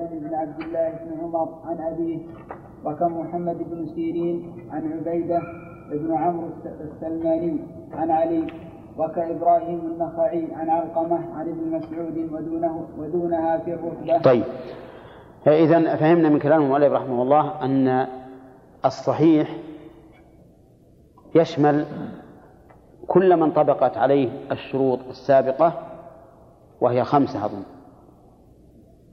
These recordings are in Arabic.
سالم بن عبد الله بن عمر عن أبيه وكمحمد بن سيرين عن عبيدة بن عمرو السلماني عن علي وكإبراهيم النخعي عن علقمة عن ابن مسعود ودونه ودونها في الرتبة طيب. إذا فهمنا من كلام المؤلف رحمه الله أن الصحيح يشمل كل من طبقت عليه الشروط السابقة وهي خمسة أظن.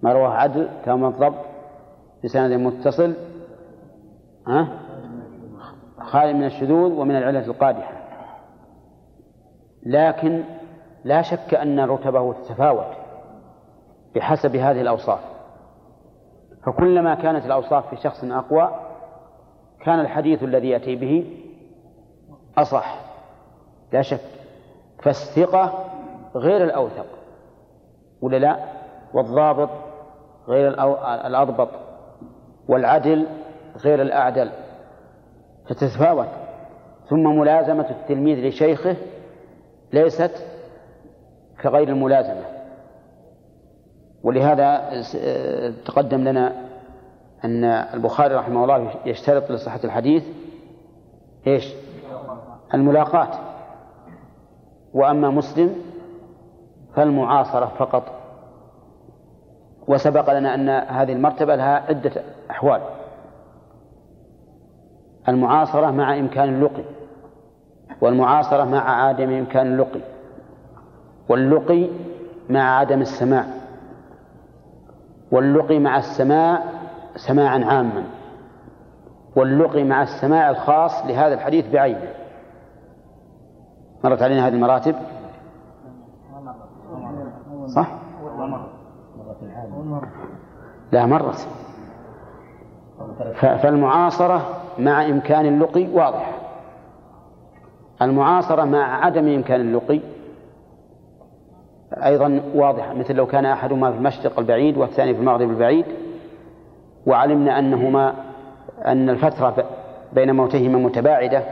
ما رواه عدل تام الضبط بسند متصل ها؟ خالي من الشذوذ ومن العلة القادحة. لكن لا شك أن رتبه تتفاوت بحسب هذه الأوصاف. فكلما كانت الأوصاف في شخص أقوى كان الحديث الذي يأتي به أصح. لا شك. فالثقة غير الأوثق ولا لا؟ والضابط غير الأضبط والعدل غير الأعدل. فتتفاوت ثم ملازمة التلميذ لشيخه ليست كغير الملازمة. ولهذا تقدم لنا أن البخاري رحمه الله يشترط لصحة الحديث إيش؟ الملاقاة. وأما مسلم فالمعاصرة فقط. وسبق لنا أن هذه المرتبة لها عدة أحوال. المعاصرة مع إمكان اللقي والمعاصرة مع عدم إمكان اللقي واللقي مع عدم السماع واللقي مع السماع سماعا عاما واللقي مع السماع الخاص لهذا الحديث بعينه. مرت علينا هذه المراتب؟ صح؟ لا مرت. فالمعاصرة مع إمكان اللقي واضحة. المعاصرة مع عدم إمكان اللقي أيضا واضحة مثل لو كان أحدهما في المشرق البعيد والثاني في المغرب البعيد وعلمنا أنهما أن الفترة بين موتهما متباعدة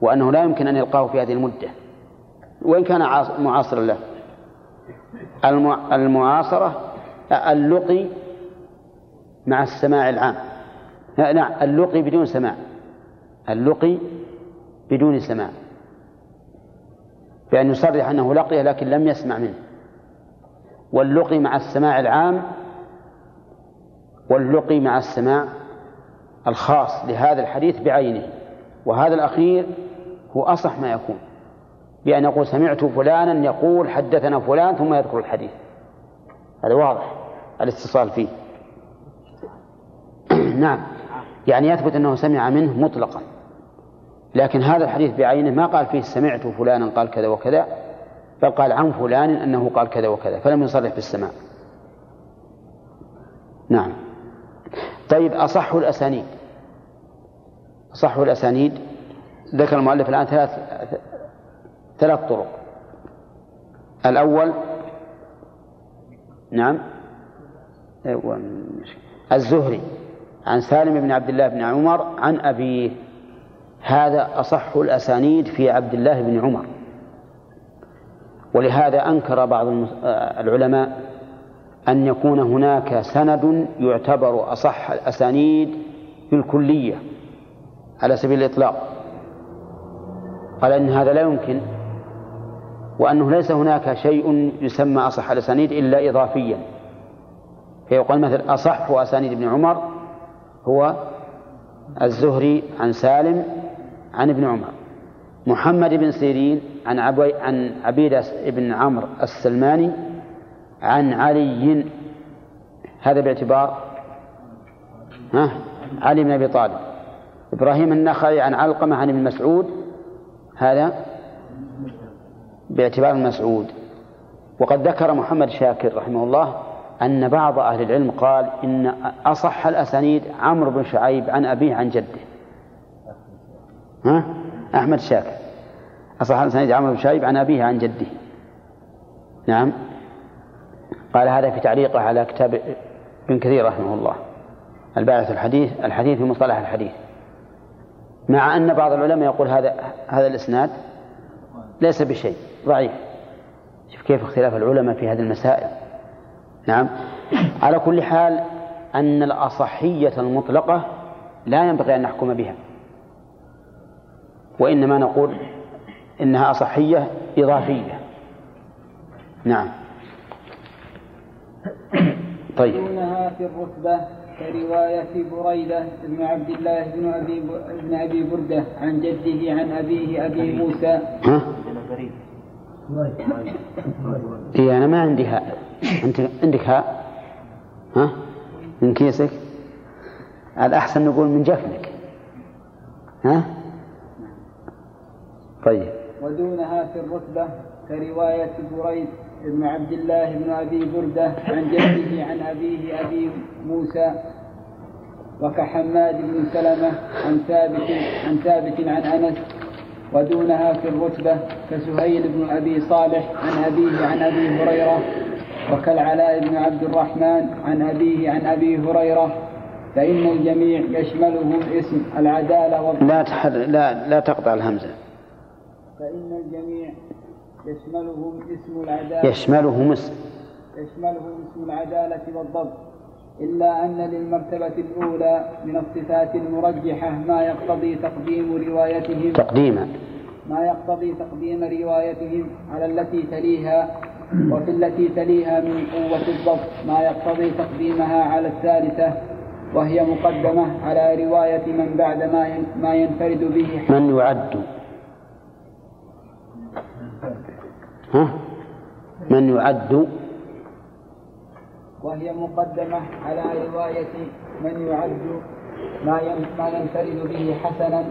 وأنه لا يمكن أن يلقاه في هذه المدة. وإن كان معاصرا له. المعاصرة اللقي مع السماع العام. نعم اللقي بدون سماع. اللقي بدون سماع. بأن يصرح أنه لقيه لكن لم يسمع منه. واللقي مع السماع العام واللقي مع السماع الخاص لهذا الحديث بعينه. وهذا الأخير هو أصح ما يكون. بأن يقول سمعت فلانا يقول حدثنا فلان ثم يذكر الحديث. هذا واضح الاتصال فيه. نعم. يعني يثبت أنه سمع منه مطلقا. لكن هذا الحديث بعينه ما قال فيه سمعت فلانا قال كذا وكذا بل قال عن فلان أنه قال كذا وكذا فلم يصرح بالسماع نعم. طيب أصح الأسانيد. أصح الأسانيد. ذكر المؤلف الآن ثلاث ثلاث طرق. الأول نعم. الزهري عن سالم بن عبد الله بن عمر عن أبيه. هذا أصح الأسانيد في عبد الله بن عمر. ولهذا أنكر بعض العلماء أن يكون هناك سند يعتبر أصح الأسانيد في الكلية على سبيل الإطلاق. قال إن هذا لا يمكن. وأنه ليس هناك شيء يسمى أصح الأسانيد إلا إضافيا. فيقال مثل أصح أسانيد ابن عمر هو الزهري عن سالم عن ابن عمر محمد بن سيرين عن عبي عن عبيدة بن عمرو السلماني عن علي هذا باعتبار ها علي بن أبي طالب إبراهيم النخعي عن علقمة عن ابن مسعود هذا باعتبار المسعود وقد ذكر محمد شاكر رحمه الله أن بعض أهل العلم قال إن أصح الأسانيد عمرو بن شعيب عن أبيه عن جده. ها؟ أحمد شاكر. أصح الأسانيد عمرو بن شعيب عن أبيه عن جده. نعم. قال هذا في تعليقه على كتاب ابن كثير رحمه الله. الباعث الحديث الحديث في مصطلح الحديث. مع أن بعض العلماء يقول هذا هذا الإسناد ليس بشيء. ضعيف. شوف كيف اختلاف العلماء في هذه المسائل. نعم. على كل حال أن الأصحية المطلقة لا ينبغي أن نحكم بها. وإنما نقول إنها أصحية إضافية. نعم. طيب. دونها في الرتبة كرواية بريدة بن عبد الله بن أبي بن أبي بردة عن جده عن أبيه أبي. موسى. ها؟ إيه أنا ما عندي هاء. أنت عندك هاء؟ ها؟ من كيسك؟ الأحسن نقول من جفنك. ها؟ طيب. ودونها في الرتبة كرواية بريد بن عبد الله بن أبي بردة عن جده عن أبيه أبي موسى وكحماد بن سلمة عن ثابت عن ثابت عن أنس ودونها في الرتبة كسهيل بن أبي صالح عن أبيه عن أبي هريرة وكالعلاء بن عبد الرحمن عن أبيه عن أبي هريرة فإن الجميع يشملهم اسم العدالة والضبط لا تحر... لا لا تقطع الهمزة. فإن الجميع يشملهم اسم العدالة. يشملهم اسم. يشملهم اسم العدالة والضبط. إلا أن للمرتبة الأولى من الصفات المرجحة ما يقتضي تقديم روايتهم. تقديما. ما يقتضي تقديم روايتهم على التي تليها وفي التي تليها من قوة الضبط. ما يقتضي تقديمها على الثالثة وهي مقدمة على رواية من بعد ما ما ينفرد به من يعد؟ ها؟ من يعد وهي مقدمة على رواية من يعد ما ما ينفرد به حسنا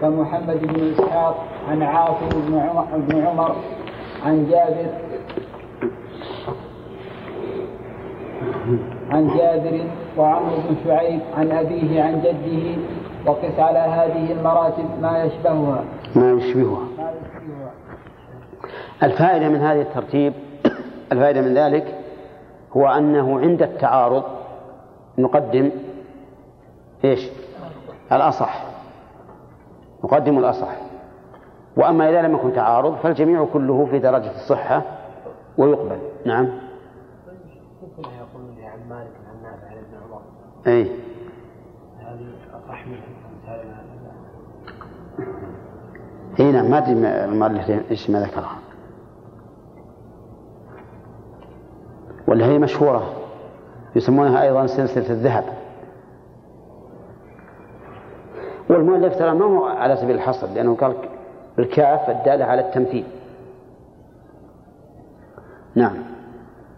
كمحمد بن إسحاق عن عاصم بن عمر, عن جابر عن جابر وعمرو بن شعيب عن أبيه عن جده وقس على هذه المراتب ما يشبهها. ما يشبهها. ما يشبهها. الفائدة من هذا الترتيب الفائدة من ذلك هو أنه عند التعارض نقدم إيش؟ الأصح. نقدم الأصح. وأما إذا لم يكن تعارض فالجميع كله في درجة الصحة ويقبل. نعم. عن مالك عن نافع عن ابن عمر. أي. هذه اصح منها اي نعم ما أدري المؤلف إيش ما ذكرها. ولا هي مشهورة يسمونها أيضا سلسلة الذهب. والمؤلف ترى ما هو على سبيل الحصر لأنه قال الكاف الدالة على التمثيل. نعم.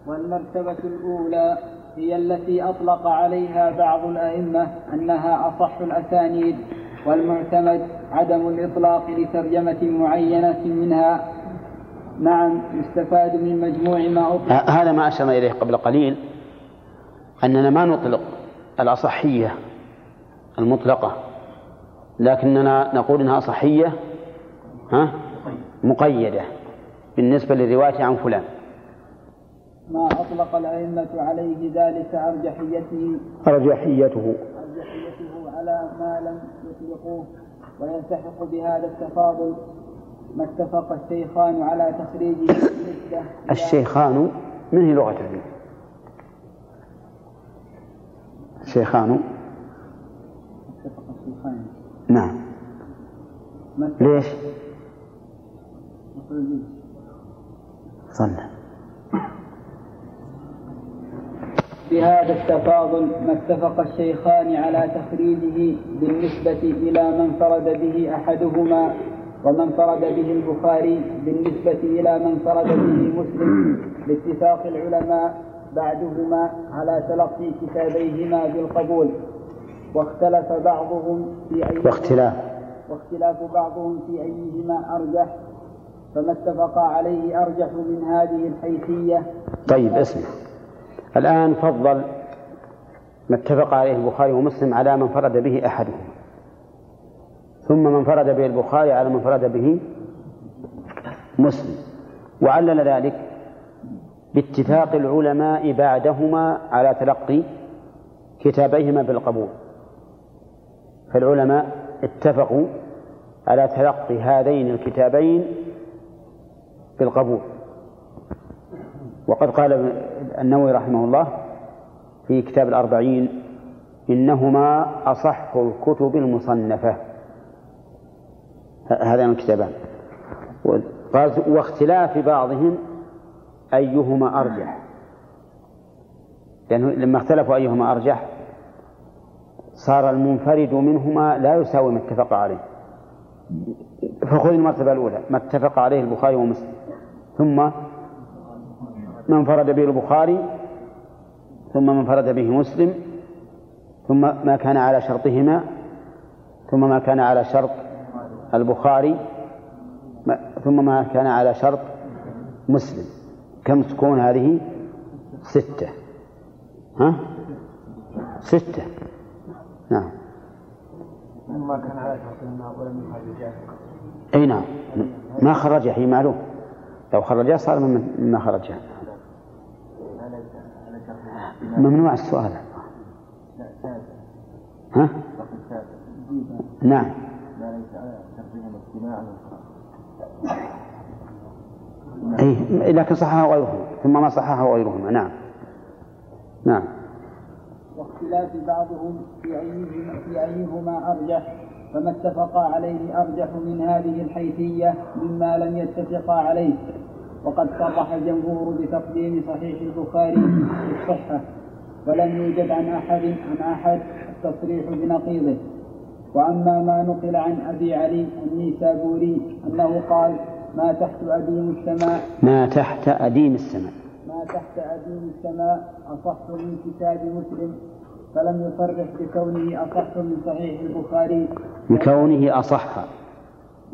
والمرتبة الأولى هي التي أطلق عليها بعض الأئمة أنها أصح الأسانيد والمعتمد عدم الإطلاق لترجمة معينة منها نعم يستفاد من مجموع ما أطلق. هذا ما أشرنا إليه قبل قليل أننا ما نطلق الأصحية المطلقة لكننا نقول إنها أصحية ها؟ مقيدة بالنسبة للرواية عن فلان. ما أطلق الأئمة عليه ذلك أرجحيته. أرجحيته. أرجحيته على ما لم يطلقوه ويلتحق بهذا التفاضل. ما اتفق الشيخان على تخريجه الشيخان من هي لغة العلم؟ الشيخان. نعم. ليش. صلى. بهذا التفاضل ما اتفق الشيخان على تخريجه بالنسبة إلى من فرد به أحدهما ومن فرد به البخاري بالنسبة إلى من فرد به مسلم باتفاق العلماء بعدهما على تلقي كتابيهما بالقبول. واختلف بعضهم في أي واختلاف. واختلاف بعضهم في أيهما أرجح. فما اتفق عليه أرجح من هذه الحيثية. طيب اسمع. الآن فضل ما اتفق عليه البخاري ومسلم على من فرد به أحدهما ثم من فرد به البخاري على من فرد به مسلم. وعلل ذلك باتفاق العلماء بعدهما على تلقي كتابيهما بالقبول. فالعلماء اتفقوا على تلقي هذين الكتابين بالقبول. وقد قال النووي رحمه الله في كتاب الأربعين إنهما أصح الكتب المصنفة. هذان الكتابان قال واختلاف بعضهم أيهما أرجح. لأنه لما اختلفوا أيهما أرجح صار المنفرد منهما لا يساوي ما اتفق عليه. فخذ المرتبة الأولى ما اتفق عليه البخاري ومسلم. ثم ما انفرد به البخاري ثم ما انفرد به مسلم ثم ما كان على شرطهما ثم ما كان على شرط البخاري ثم ما كان على شرط مسلم. كم تكون هذه؟ ستة. ها؟ ستة. نعم. ما كان على شرطهما ولم يخرجاه أي نعم. ما خرجه هي معلوم. لو خرجه صار مما خرجه ممنوع السؤال. ها؟ نعم. أي لكن صححه غيرهما ثم ما صححه غيرهما. نعم. نعم. واختلاف بعضهم في أيهما, في أيهما أرجح فما اتفقا عليه أرجح من هذه الحيثية مما لم يتفقا عليه. وقد صرح الجمهور بتقديم صحيح البخاري في الصحة ولم يوجد عن أحد عن أحد التصريح بنقيضه. وأما ما نقل عن أبي علي النيسابوري أنه قال ما تحت أديم السماء. ما تحت أديم السماء. ما تحت أديم السماء أصح من كتاب مسلم فلم يصرح بكونه أصح من صحيح البخاري. بكونه أصح.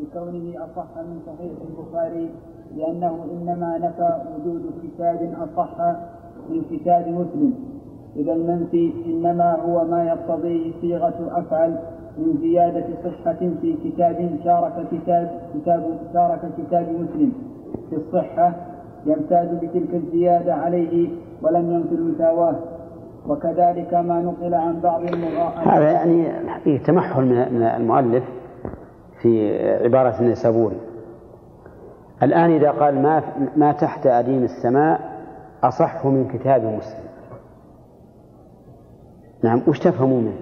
بكونه أصح من صحيح البخاري لأنه إنما نفى وجود كتاب أصح من كتاب مسلم. إذا المنفي إنما هو ما يقتضيه صيغة أفعل من زيادة صحة في كتاب شارك كتاب كتاب شارك كتاب مسلم. في الصحة يمتاز بتلك الزيادة عليه ولم ينفي المساواة وكذلك ما نقل عن بعض المغاء هذا يعني تمحل من المؤلف في عبارة النسابوري الآن إذا قال ما ما تحت أديم السماء أصح من كتاب مسلم. نعم وش تفهمون؟ منه؟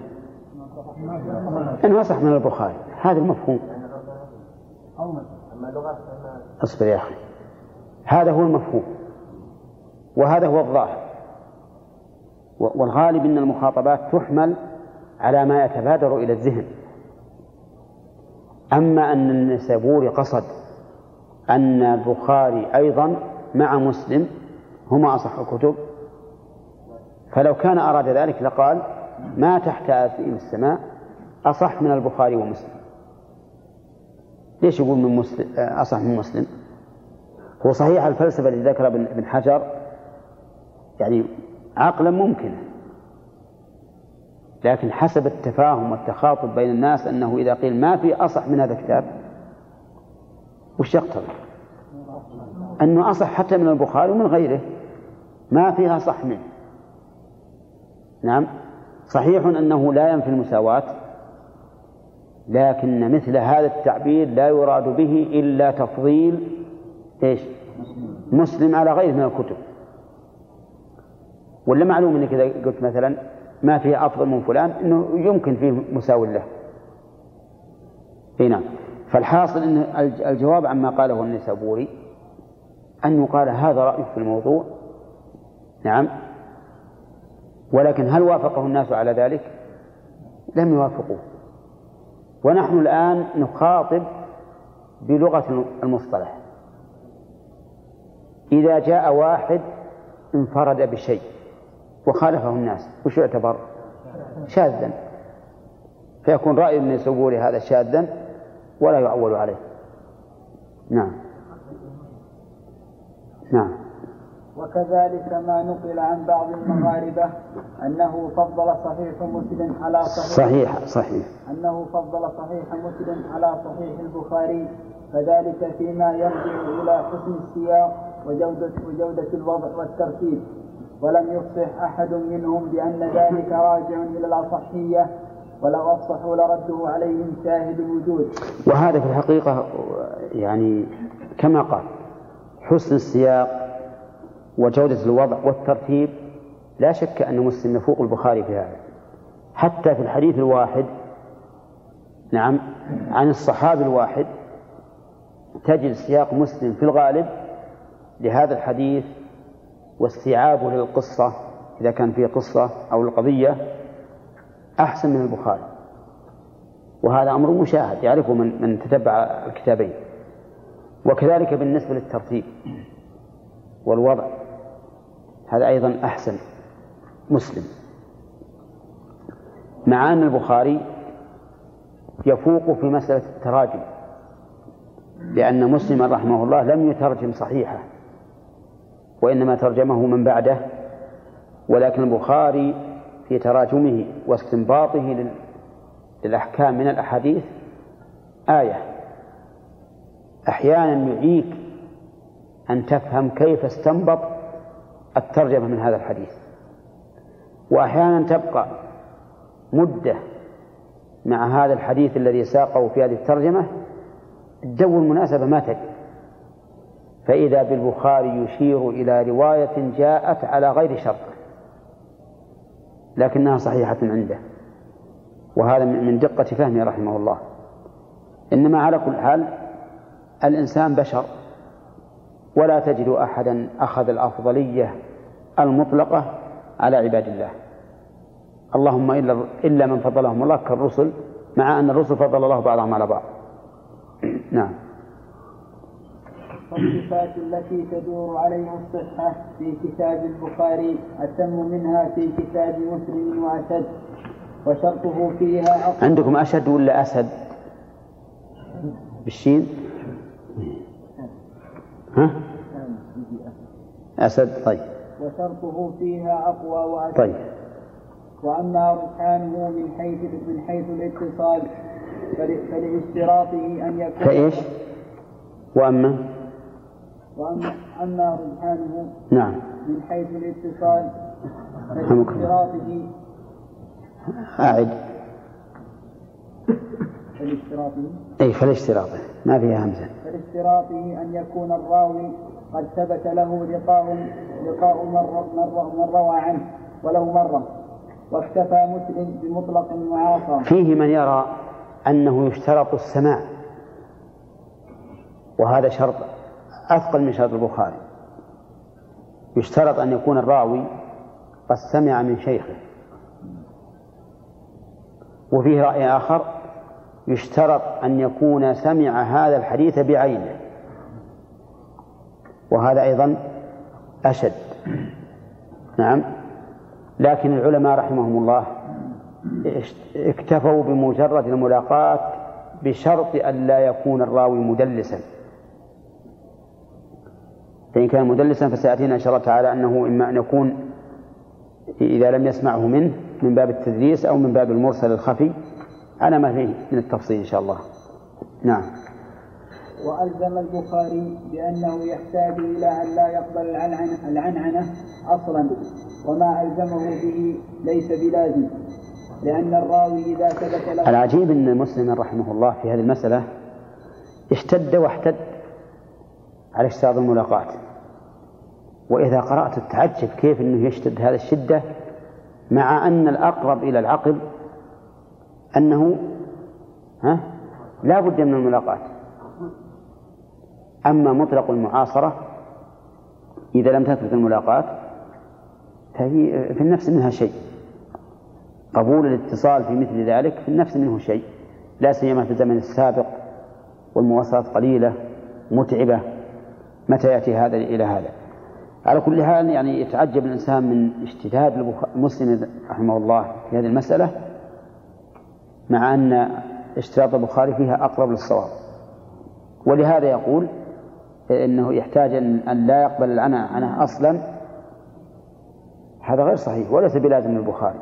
أنه أصح من البخاري. هذا المفهوم. اصبر يا أخي. هذا هو المفهوم. وهذا هو الظاهر. والغالب أن المخاطبات تحمل على ما يتبادر إلى الذهن. أما أن النسابوري قصد أن البخاري أيضا مع مسلم هما أصح الكتب فلو كان أراد ذلك لقال ما تحت أسئلة السماء أصح من البخاري ومسلم. ليش يقول من مسلم؟ أصح من مسلم؟ هو صحيح الفلسفة التي ذكر ابن حجر يعني عقلا ممكنة لكن حسب التفاهم والتخاطب بين الناس أنه إذا قيل ما في أصح من هذا الكتاب وش يقتضي؟ أنه أصح حتى من البخاري ومن غيره ما فيها صح منه. نعم؟ صحيح أنه لا ينفي المساواة لكن مثل هذا التعبير لا يراد به إلا تفضيل إيش مسلم على غيره من الكتب ولا معلوم إنك إذا قلت مثلا ما فيه أفضل من فلان إنه يمكن فيه مساو له. نعم. فالحاصل إن الجواب عما قاله النسابوري أن يقال هذا رايه في الموضوع نعم ولكن هل وافقه الناس على ذلك؟ لم يوافقوه. ونحن الآن نخاطب بلغة المصطلح. إذا جاء واحد انفرد بشيء وخالفه الناس وش يعتبر؟ شاذا. فيكون رأي ابن سبوري هذا شاذا ولا يعول عليه. نعم. نعم. وكذلك ما نقل عن بعض المغاربة أنه فضل صحيح مسلم على صحيح صحيح صحيح. أنه فضل صحيح مسلم على صحيح البخاري فذلك فيما يرجع إلى حسن السياق وجودة وجودة الوضع والترتيب. ولم يفصح أحد منهم بأن ذلك راجع إلى الأصحية ولو أفصحوا لرده عليهم شاهد الوجود. وهذا في الحقيقة يعني كما قال حسن السياق وجودة الوضع والترتيب لا شك أن مسلم يفوق البخاري في هذا. حتى في الحديث الواحد نعم عن الصحابي الواحد تجد سياق مسلم في الغالب لهذا الحديث واستيعابه للقصة إذا كان فيه قصة أو القضية أحسن من البخاري. وهذا أمر مشاهد يعرفه من من تتبع الكتابين. وكذلك بالنسبة للترتيب والوضع. هذا أيضا أحسن. مسلم. مع أن البخاري يفوق في مسألة التراجم لأن مسلما رحمه الله لم يترجم صحيحة وإنما ترجمه من بعده ولكن البخاري في تراجمه واستنباطه للأحكام من الأحاديث آية. أحيانا يعيك أن تفهم كيف استنبط الترجمة من هذا الحديث. وأحيانا تبقى مدة مع هذا الحديث الذي ساقه في هذه الترجمة الجو المناسبة ما تجد. فإذا بالبخاري يشير إلى رواية جاءت على غير شرط لكنها صحيحة عنده. وهذا من دقة فهمه رحمه الله. إنما على كل حال الإنسان بشر. ولا تجد أحدا أخذ الأفضلية المطلقة على عباد الله. اللهم إلا إلا من فضلهم الله كالرسل مع أن الرسل فضل الله بعضهم على بعض. نعم. والصفات التي تدور عليها الصحة في كتاب البخاري أتم منها في كتاب مسلم وأشد وشرطه فيها أقوى. عندكم أشد ولا أسد؟ بالشين؟ ها؟ أسد طيب. وشرطه فيها أقوى وأشد. طيب. وأما رجحانه من حيث من حيث الاتصال فلاشتراطه أن يكون فإيش؟ وأما؟ وأما أما رجحانه نعم. من حيث الاتصال. فلاشتراطه أعد. فلاشتراطه. أي فالاشتراطه ما فيها همزة. فلاشتراطه أن يكون الراوي قد ثبت له لقاء لقاء مرة من روى عنه ولو مرة واكتفى مسلم بمطلق المعاصرة فيه من يرى أنه يشترط السماع وهذا شرط أثقل من شرط البخاري. يشترط أن يكون الراوي قد سمع من شيخه. وفيه رأي آخر يشترط أن يكون سمع هذا الحديث بعينه. وهذا أيضا أشد. نعم. لكن العلماء رحمهم الله اكتفوا بمجرد الملاقاة بشرط أن لا يكون الراوي مدلسا. فإن كان مدلسا فسيأتينا إن شاء الله تعالى أنه إما أن يكون إذا لم يسمعه منه من باب التدليس أو من باب المرسل الخفي. على ما فيه من التفصيل إن شاء الله. نعم. وألزم البخاري بأنه يحتاج إلى أن لا يقبل العنعنة, أصلا وما ألزمه به ليس بلازم لأن الراوي إذا ثبت له العجيب أن مسلم رحمه الله في هذه المسألة اشتد واحتد على اشتراط الملاقاة وإذا قرأت تعجب كيف أنه يشتد هذا الشدة؟ مع أن الأقرب إلى العقل أنه ها؟ لا بد من الملاقاة. أما مطلق المعاصرة إذا لم تثبت الملاقاة فهي في النفس منها شيء. قبول الاتصال في مثل ذلك في النفس منه شيء. لا سيما في الزمن السابق والمواصلات قليلة متعبة. متى يأتي هذا إلى هذا؟ على كل حال يعني يتعجب الإنسان من اشتداد مسلم رحمه الله في هذه المسألة. مع أن اشتراط البخاري فيها أقرب للصواب. ولهذا يقول إنه يحتاج ان لا يقبل العنى عنه أصلا. هذا غير صحيح وليس بلازم البخاري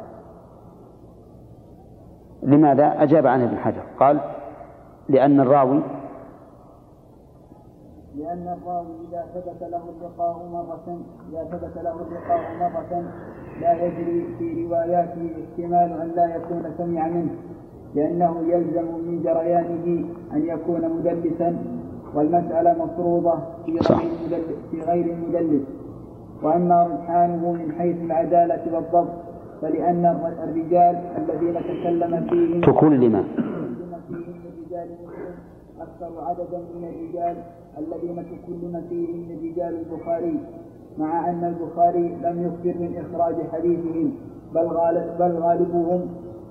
لماذا؟ أجاب عنه ابن حجر قال لأن الراوي لأن الراوي إذا ثبت له اللقاء مرة إذا ثبت له اللقاء مرة لا يجري في رواياته احتمال أن لا يكون سمع منه. لأنه يلزم من جريانه أن يكون مدلسا والمسألة مفروضة في. غير المدلس في غير المدلس وأما رجحانه من حيث العدالة والضبط فلأن الرجال الذين تكلم فيهم فيهم من رجال أكثر عددا من الرجال الذين تكلم فيهم رجال البخاري مع أن البخاري لم يخبر من إخراج حديثهم بل غالب بل غالبهم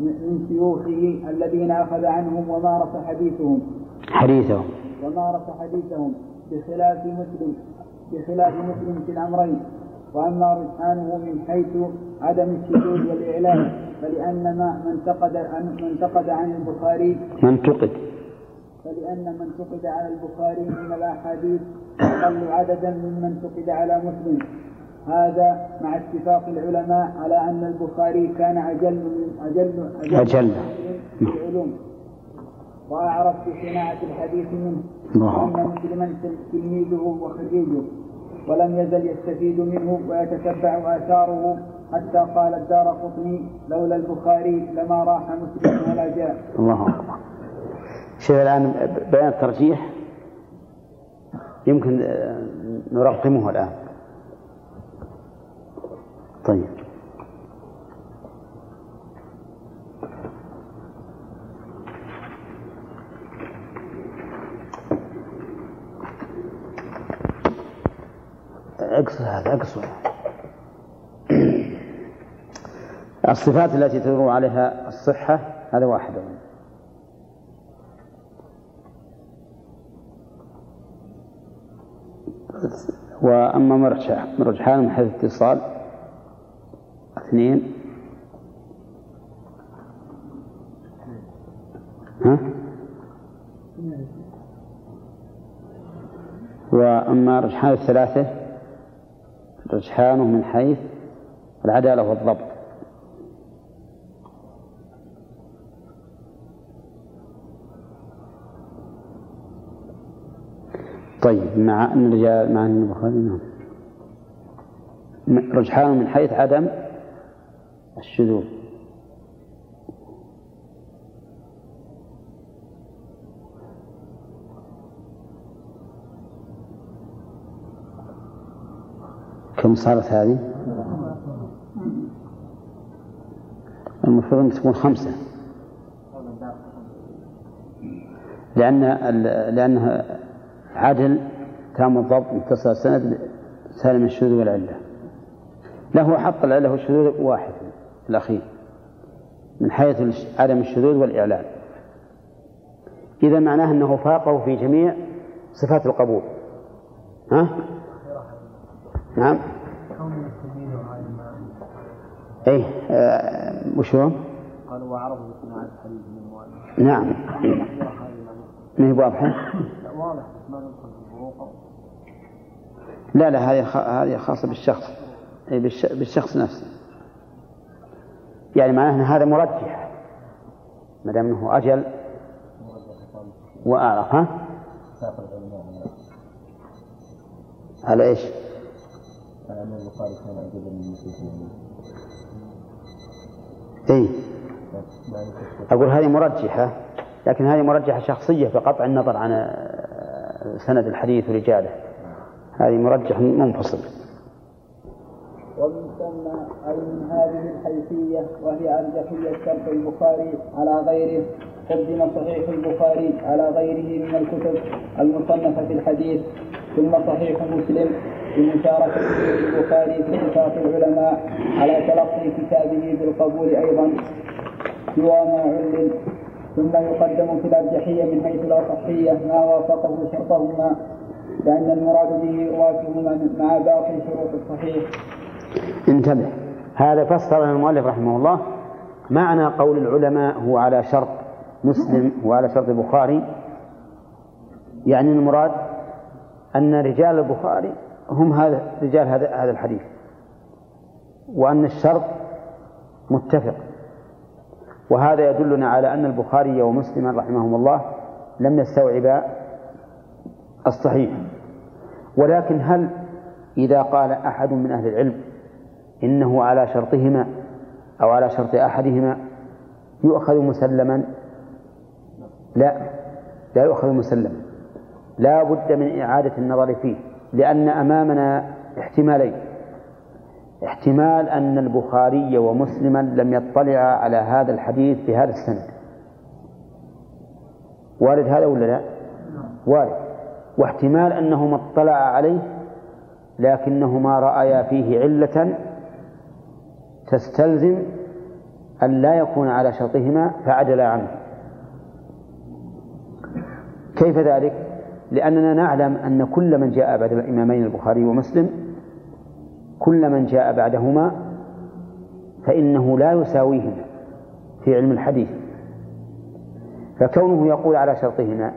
من شيوخه الذين أخذ عنهم ومارس حديثهم. حديثهم. ومارس حديثهم بخلاف مسلم بخلاف مسلم في الأمرين. وأما رجحانه من حيث عدم الشذوذ والإعلان فلأن ما من انتقد عن من انتقد عن البخاري من انتقد. فلأن من انتقد على البخاري من الأحاديث أقل عددا ممن انتقد على مسلم. هذا مع اتفاق العلماء على أن البخاري كان أجل من أجل أجل. في العلوم. وأعرف بصناعة الحديث منه وأن مسلما تلميذه وخريجه ولم يزل يستفيد منه ويتتبع آثاره حتى قال الدار قطني لولا البخاري لما راح مسلم ولا جاء. الله أكبر. شوف الآن بيان الترجيح. يمكن آه، نرقمه الآن. طيب. اقصر هذا اقصر الصفات التي تدور عليها الصحة هذا واحد. وأما مرجح مرجحان من حيث اتصال اثنين. ها؟ وأما رجحان الثلاثة رجحانه من حيث العدالة والضبط. طيب مع أن الرجال مع أن البخاري نعم. رجحان من حيث عدم الشذوذ. كم صارت هذه؟ المفروض أن تكون خمسة. لأن لأنها عدل تام الضبط متصل السند سالم الشذوذ والعلة. له حط العلة والشذوذ واحد. الأخير من حيث عدم الشذوذ والإعلان إذا معناه أنه فاقه في جميع صفات القبول ها؟ نعم اي آه وش هو؟ قالوا وعرضوا بصناعة الحديث من نعم ما هي واضحة؟ لا واضح لا لا هذه هذه خاصة بالشخص أي بالشخص نفسه يعني معناه أن هذا مرجح ما دام أنه أجل وأعرف ها؟ على إيش؟ على كان أجل من أقول هذه مرجحة لكن هذه مرجحة شخصية بقطع النظر عن سند الحديث ورجاله هذه مرجح منفصل ومن ثم أي من هذه الحيثية وهي أرجحية شرط البخاري على غيره. قدم صحيح البخاري على غيره من الكتب المصنفة في الحديث. ثم صحيح مسلم بمشاركة البخاري في اتفاق العلماء على تلقي كتابه بالقبول أيضا. سوى ما علم. ثم يقدم في الأرجحية من حيث الأصحية ما وافقه شرطهما لأن المراد به رواتهما مع باقي شروط الصحيح. انتبه. هذا فسر المؤلف رحمه الله معنى قول العلماء هو على شرط مسلم وعلى شرط البخاري يعني المراد أن رجال البخاري هم هذا رجال هذا هذا الحديث. وأن الشرط متفق. وهذا يدلنا على أن البخاري ومسلما رحمهم الله لم يستوعبا الصحيح. ولكن هل إذا قال أحد من أهل العلم إنه على شرطهما أو على شرط أحدهما يؤخذ مسلما. لا لا يؤخذ مسلما. لا بد من إعادة النظر فيه لأن أمامنا احتمالين. احتمال أن البخاري ومسلما لم يطلعا على هذا الحديث بهذا السند. وارد هذا ولا لا؟ وارد. واحتمال أنهما اطلعا عليه لكنهما رأيا فيه علة تستلزم أن لا يكون على شرطهما فعدلا عنه كيف ذلك؟ لأننا نعلم أن كل من جاء بعد الإمامين البخاري ومسلم كل من جاء بعدهما فإنه لا يساويهما في علم الحديث فكونه يقول على شرطهما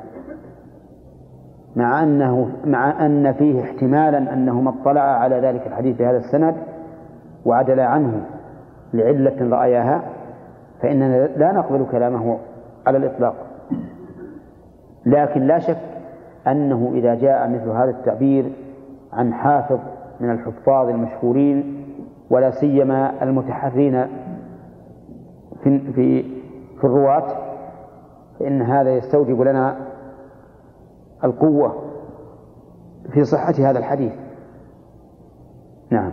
مع أنه مع أن فيه احتمالا أنهما اطلعا على ذلك الحديث بهذا السند وعدلا عنه لعلة رأياها فإننا لا نقبل كلامه على الإطلاق. لكن لا شك أنه إذا جاء مثل هذا التعبير عن حافظ من الحفاظ المشهورين ولا سيما المتحرين في في في الرواة فإن هذا يستوجب لنا القوة في صحة هذا الحديث. نعم.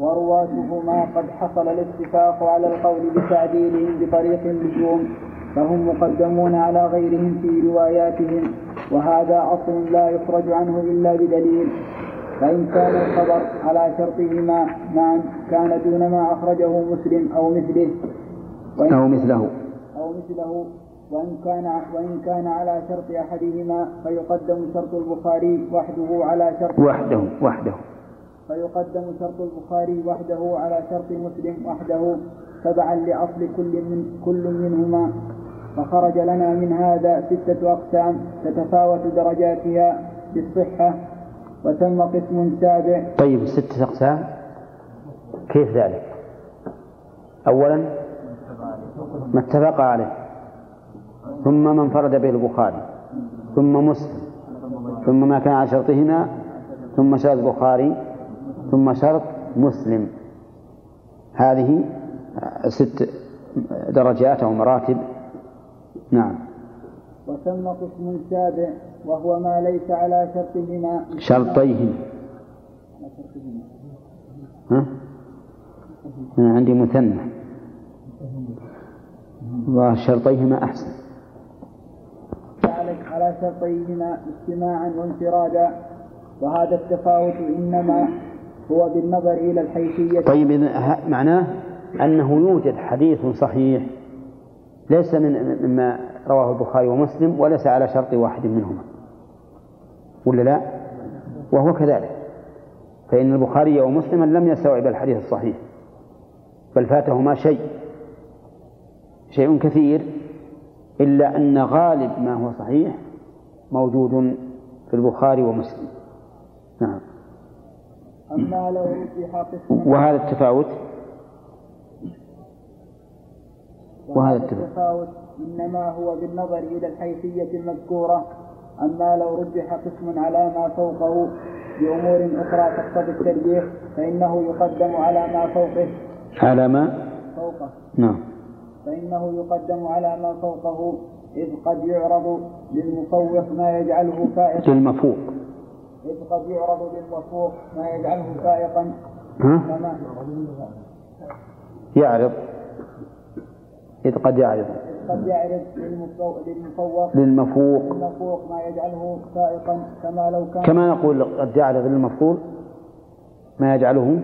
ورواته ما قد حصل الاتفاق على القول بتعديلهم بطريق اللزوم فهم مقدمون على غيرهم في رواياتهم وهذا أصل لا يخرج عنه إلا بدليل. فإن كان الخبر على شرطهما معا كان دون ما أخرجه مسلم أو مثله. أو مثله. أو مثله. وإن كان وإن كان على شرط أحدهما فيقدم شرط البخاري وحده على شرط وحده وحده. فيقدم شرط البخاري وحده على شرط مسلم وحده تبعا لأصل كل من كل منهما. فخرج لنا من هذا ستة أقسام تتفاوت درجاتها بالصحة وتم قسم سابع. طيب ستة أقسام. كيف ذلك؟ أولا ما اتفق عليه. ثم ما انفرد به البخاري. ثم مسلم. ثم ما كان على شرطهما. ثم شرط البخاري. ثم شرط مسلم. هذه ست درجات أو مراتب. نعم. وثم قسم سابع وهو ما ليس على شرطهما. شرطيهما ها؟ أنا عندي مثنى. وشرطيهما أحسن. على شرطيهما اجتماعا وانفرادا. وهذا التفاوت إنما هو بالنظر إلى الحيثية. طيب معناه أنه يوجد حديث صحيح ليس من مما رواه البخاري ومسلم وليس على شرط واحد منهما. ولا لا؟ وهو كذلك. فإن البخاري ومسلما لم يستوعب الحديث الصحيح بل فاتهما شيء شيء كثير إلا أن غالب ما هو صحيح موجود في البخاري ومسلم. نعم. أما لو رجح وهذا التفاوت؟ وهذا التفاوت إنما هو بالنظر إلى الحيثية المذكورة. أما لو رجح قسم على ما فوقه بأمور أخرى تقتضي الترجيح فإنه يقدم على ما فوقه. على ما؟ فوقه. نعم. فإنه يقدم على ما فوقه إذ قد يعرض للمفوق ما يجعله فائقا. للمفوق. إذ قد يعرض للمفوق ما يجعله فائقا ها؟ يعرض. إذ قد يعرض. قد يعرض للمفوق للمفوق. للمفوق. ما يجعله سائقا كما لو كان كما نقول قد يعرض للمفضول ما يجعله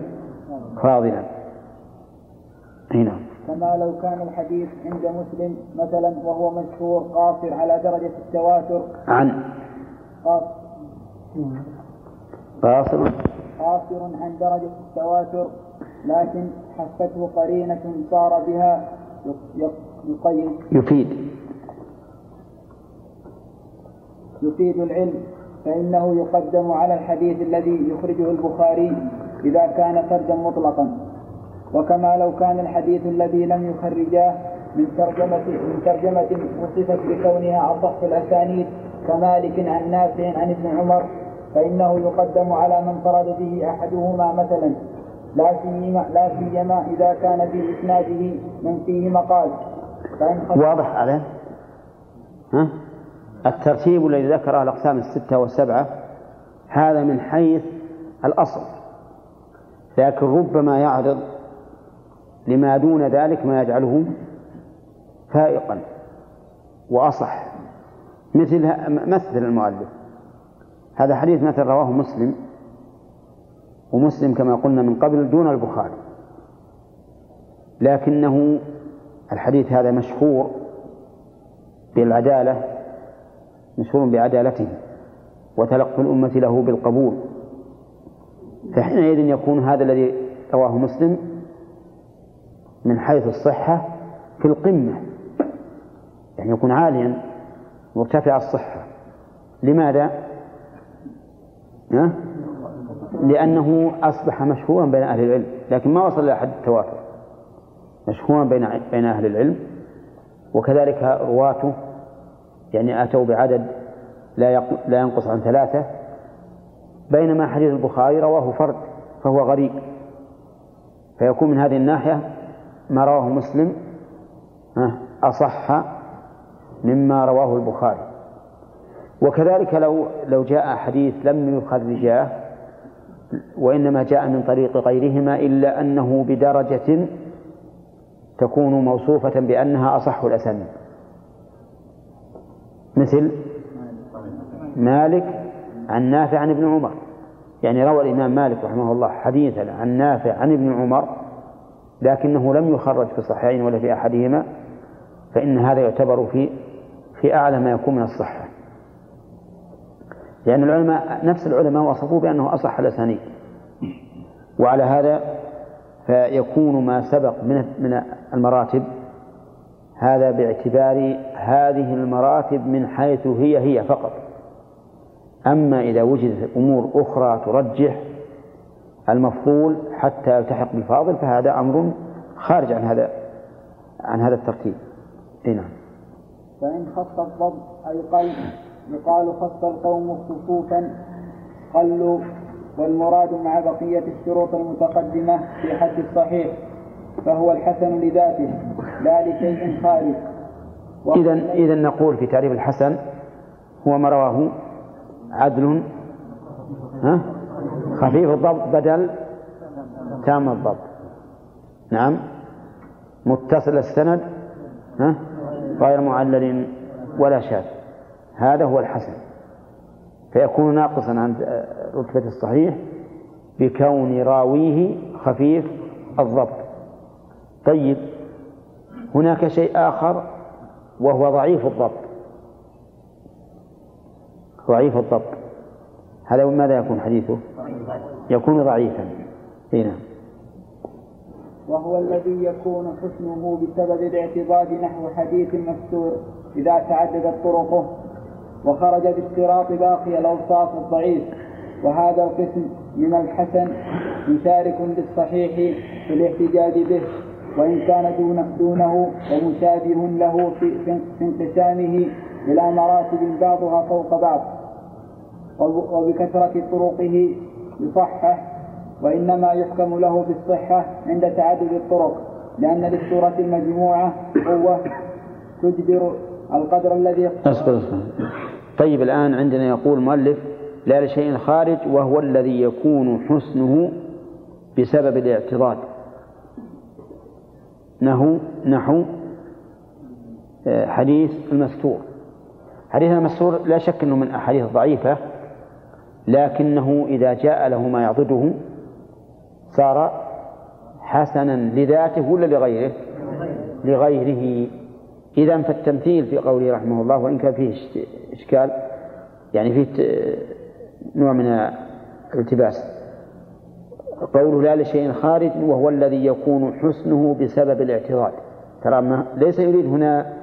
فاضلا أي نعم. كما لو كان الحديث عند مسلم مثلا وهو مشهور قاصر على درجة التواتر. عن. قاصر قاصر قاصر عن درجة التواتر لكن حفته قرينة صار بها يقيد. يفيد. يفيد العلم فإنه يقدم على الحديث الذي يخرجه البخاري إذا كان فردا مطلقا. وكما لو كان الحديث الذي لم يخرجاه من ترجمة من ترجمة وصفت بكونها أصح الأسانيد كمالك عن نافع عن ابن عمر فإنه يقدم على من فرد به أحدهما مثلا. لا سيما لا سيما إذا كان في إسناده من فيه مقال. واضح عليه ها؟ الترتيب الذي ذكره الأقسام الستة والسبعة هذا من حيث الأصل. لكن ربما يعرض لما دون ذلك ما يجعله فائقا وأصح. مثل مثل المؤلف. هذا حديث مثل رواه مسلم ومسلم كما قلنا من قبل دون البخاري. لكنه الحديث هذا مشهور بالعدالة مشهور بعدالته وتلقي الأمة له بالقبول. فحينئذ يكون هذا الذي رواه مسلم من حيث الصحة في القمة يعني يكون عاليا مرتفع الصحة. لماذا؟ لأنه أصبح مشهورا بين أهل العلم لكن ما وصل إلى حد التواتر. مشهورا بين بين أهل العلم. وكذلك رواته يعني أتوا بعدد لا لا ينقص عن ثلاثة. بينما حديث البخاري رواه فرد فهو غريب. فيكون من هذه الناحية ما رواه مسلم أصح مما رواه البخاري. وكذلك لو لو جاء حديث لم يخرجاه وإنما جاء من طريق غيرهما إلا أنه بدرجة تكون موصوفة بأنها أصح الأسانيد مثل مالك عن نافع عن ابن عمر. يعني روى الإمام مالك رحمه الله حديثا عن نافع عن ابن عمر لكنه لم يخرج في الصحيحين ولا في أحدهما فإن هذا يعتبر في في أعلى ما يكون من الصحة. لأن العلماء نفس العلماء وصفوه بأنه أصح الأسانيد. وعلى هذا فيكون ما سبق من من المراتب هذا باعتبار هذه المراتب من حيث هي هي فقط. أما إذا وجدت أمور أخرى ترجح المفضول حتى يلتحق بالفاضل فهذا أمر خارج عن هذا عن هذا الترتيب. اي نعم. فإن خص الضب أي قل يقال خص القوم خصوصا قلوا والمراد مع بقية الشروط المتقدمة في حد الصحيح فهو الحسن لذاته لا لشيء خارج. إذا إذا نقول في تعريف الحسن هو ما رواه عدل ها؟ خفيف الضبط بدل تام الضبط. نعم؟ متصل السند ها؟ غير معلل ولا شاذ. هذا هو الحسن. فيكون ناقصا عن رتبة الصحيح بكون راويه خفيف الضبط. طيب هناك شيء آخر وهو ضعيف الضبط. ضعيف الضبط. هذا ماذا يكون حديثه؟ يكون ضعيفا. هنا وهو الذي يكون حسنه بسبب الاعتضاد نحو حديث مستور إذا تعددت طرقه. وخرج بالصراط باقي الأوصاف الضعيف. وهذا القسم من الحسن مشارك للصحيح في الاحتجاج به وإن كان دون دونه ومشابه له في, انقسامه إلى مراتب بعضها فوق بعض. وبكثرة طرقه يصحح وإنما يحكم له بالصحة عند تعدد الطرق لأن للسورة المجموعة قوة تجبر القدر الذي أصبر أصبر. طيب الآن عندنا يقول المؤلف لا لشيء خارج وهو الذي يكون حسنه بسبب الاعتراض. نحو نحو آه، حديث المستور. حديث المستور لا شك أنه من أحاديث ضعيفة لكنه إذا جاء له ما يعضده صار حسنا لذاته ولا لغيره؟ لغيره. إذا فالتمثيل في قوله رحمه الله وإن كان فيه إشكال يعني فيه نوع من الالتباس. قوله لا لشيء خارج وهو الذي يكون حسنه بسبب الاعتراض. ترى ما ليس يريد هنا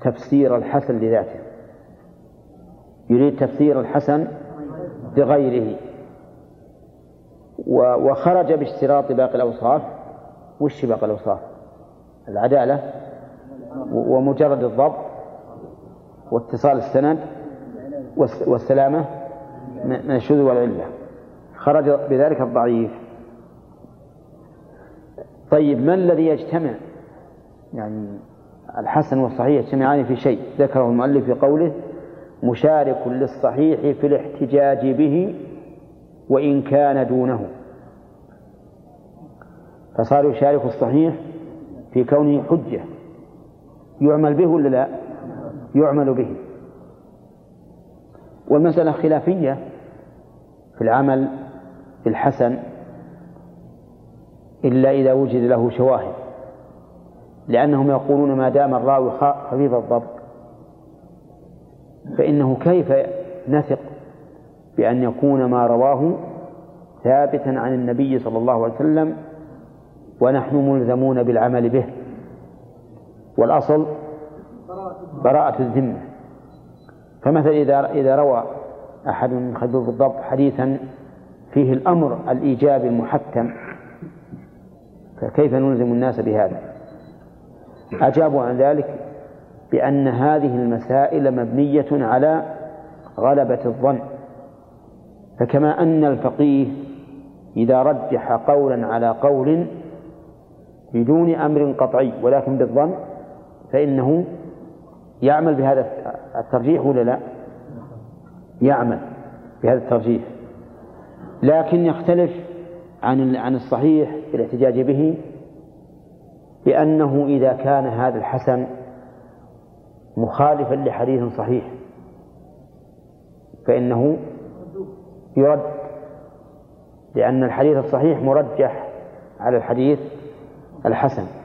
تفسير الحسن لذاته. يريد تفسير الحسن بغيره. وخرج باشتراط باقي الأوصاف. وش باقي الأوصاف؟ العدالة. ومجرد الضبط واتصال السند والسلامة من الشذوذ والعلة. خرج بذلك الضعيف. طيب ما الذي يجتمع؟ يعني الحسن والصحيح يجتمعان في شيء. ذكره المؤلف في قوله مشارك للصحيح في الاحتجاج به وإن كان دونه. فصار يشارك الصحيح في كونه حجة. يعمل به ولا لا؟ يعمل به. والمسألة خلافية في العمل بالحسن إلا إذا وجد له شواهد. لأنهم يقولون ما دام الراوي خفيف الضبط فإنه كيف نثق بأن يكون ما رواه ثابتا عن النبي صلى الله عليه وسلم ونحن ملزمون بالعمل به؟ والأصل براءة الذمة. فمثلا إذا إذا روى أحد من خبير بالضبط حديثا فيه الأمر الإيجابي المحكم فكيف نلزم الناس بهذا؟ أجابوا عن ذلك بأن هذه المسائل مبنية على غلبة الظن. فكما أن الفقيه إذا رجح قولا على قول بدون أمر قطعي ولكن بالظن فإنه يعمل بهذا الترجيح ولا لا؟ يعمل بهذا الترجيح لكن يختلف عن عن الصحيح في الاحتجاج به بأنه إذا كان هذا الحسن مخالفا لحديث صحيح فإنه يرد لأن الحديث الصحيح مرجح على الحديث الحسن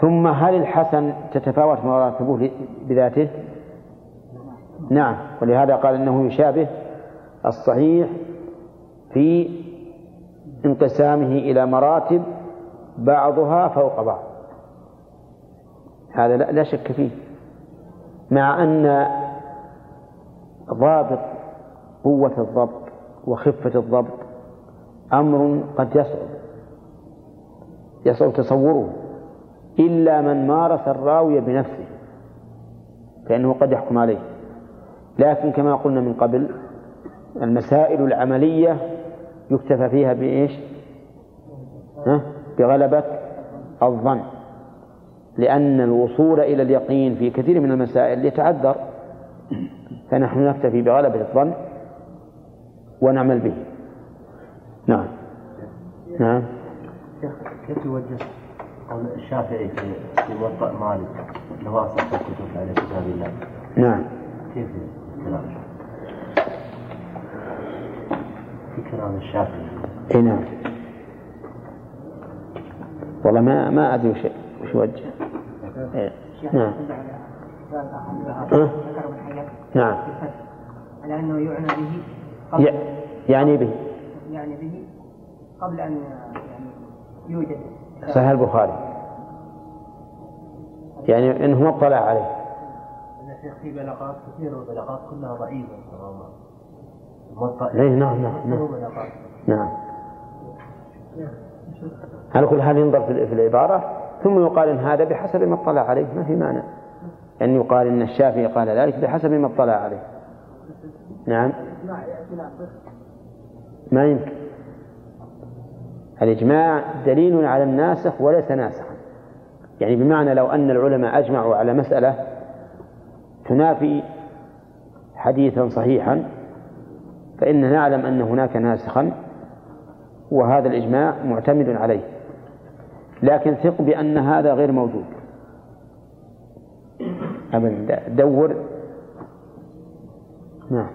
ثم هل الحسن تتفاوت مراتبه بذاته؟ نعم ولهذا قال إنه يشابه الصحيح في انقسامه إلى مراتب بعضها فوق بعض. هذا لا شك فيه. مع أن ضابط قوة الضبط وخفة الضبط أمر قد يصعب يصعب تصوره. إلا من مارس الراوي بنفسه فإنه قد يحكم عليه. لكن كما قلنا من قبل المسائل العملية يكتفى فيها بإيش؟ ها؟ بغلبة الظن. لأن الوصول إلى اليقين في كثير من المسائل يتعذر. فنحن نكتفي بغلبة الظن ونعمل به. نعم. نعم. كيف يوجه قول الشافعي في في موطأ مالك نواصل الكتب على كتاب الله. نعم. كيف الكلام؟ في كلام الشافعي. اي نعم. والله ما ما أدري وش وش يوجه إيه. نعم. أه؟ نعم. على أنه يعنى به قبل يعني به. يعني به قبل أن يعني يوجد. صحيح البخاري. يعني انه ما اطلع عليه. شيخ في بلاغات كثيرة والبلاغات كلها ضعيفة اي نعم نعم نعم. نعم. على كل حال ينظر في العبارة ثم يقال إن هذا بحسب ما اطلع عليه. ما في مانع. أن يقال إن الشافعي قال ذلك بحسب ما اطلع عليه. نعم. ما يمكن. الإجماع دليل على الناسخ وليس ناسخا. يعني بمعنى لو أن العلماء أجمعوا على مسألة تنافي حديثا صحيحا فإننا نعلم أن هناك ناسخا وهذا الإجماع معتمد عليه. لكن ثق بأن هذا غير موجود. أبدا دور. نعم.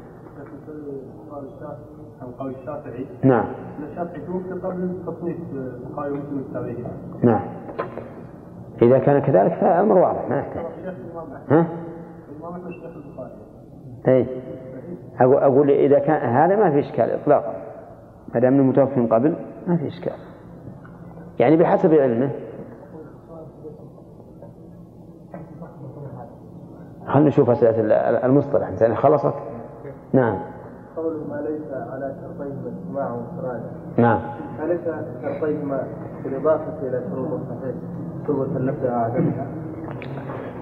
قول الشافعي. نعم. قبل تصنيف التابعين نعم. إذا كان كذلك فالأمر واضح ما يحتاج. ها؟ أي أقول, أقول إذا كان هذا ما في إشكال إطلاقا. ما دام المتوفي من قبل ما في إشكال. يعني بحسب علمه. خلنا نشوف أسئلة المصطلح. إنسان خلصت؟ نعم. قول ما ليس على شرطيهما اجتماع وانفراد نعم. أليس شرطيهما بالإضافة إلى شروط الصحيح. ثبت اللفظ عدمها؟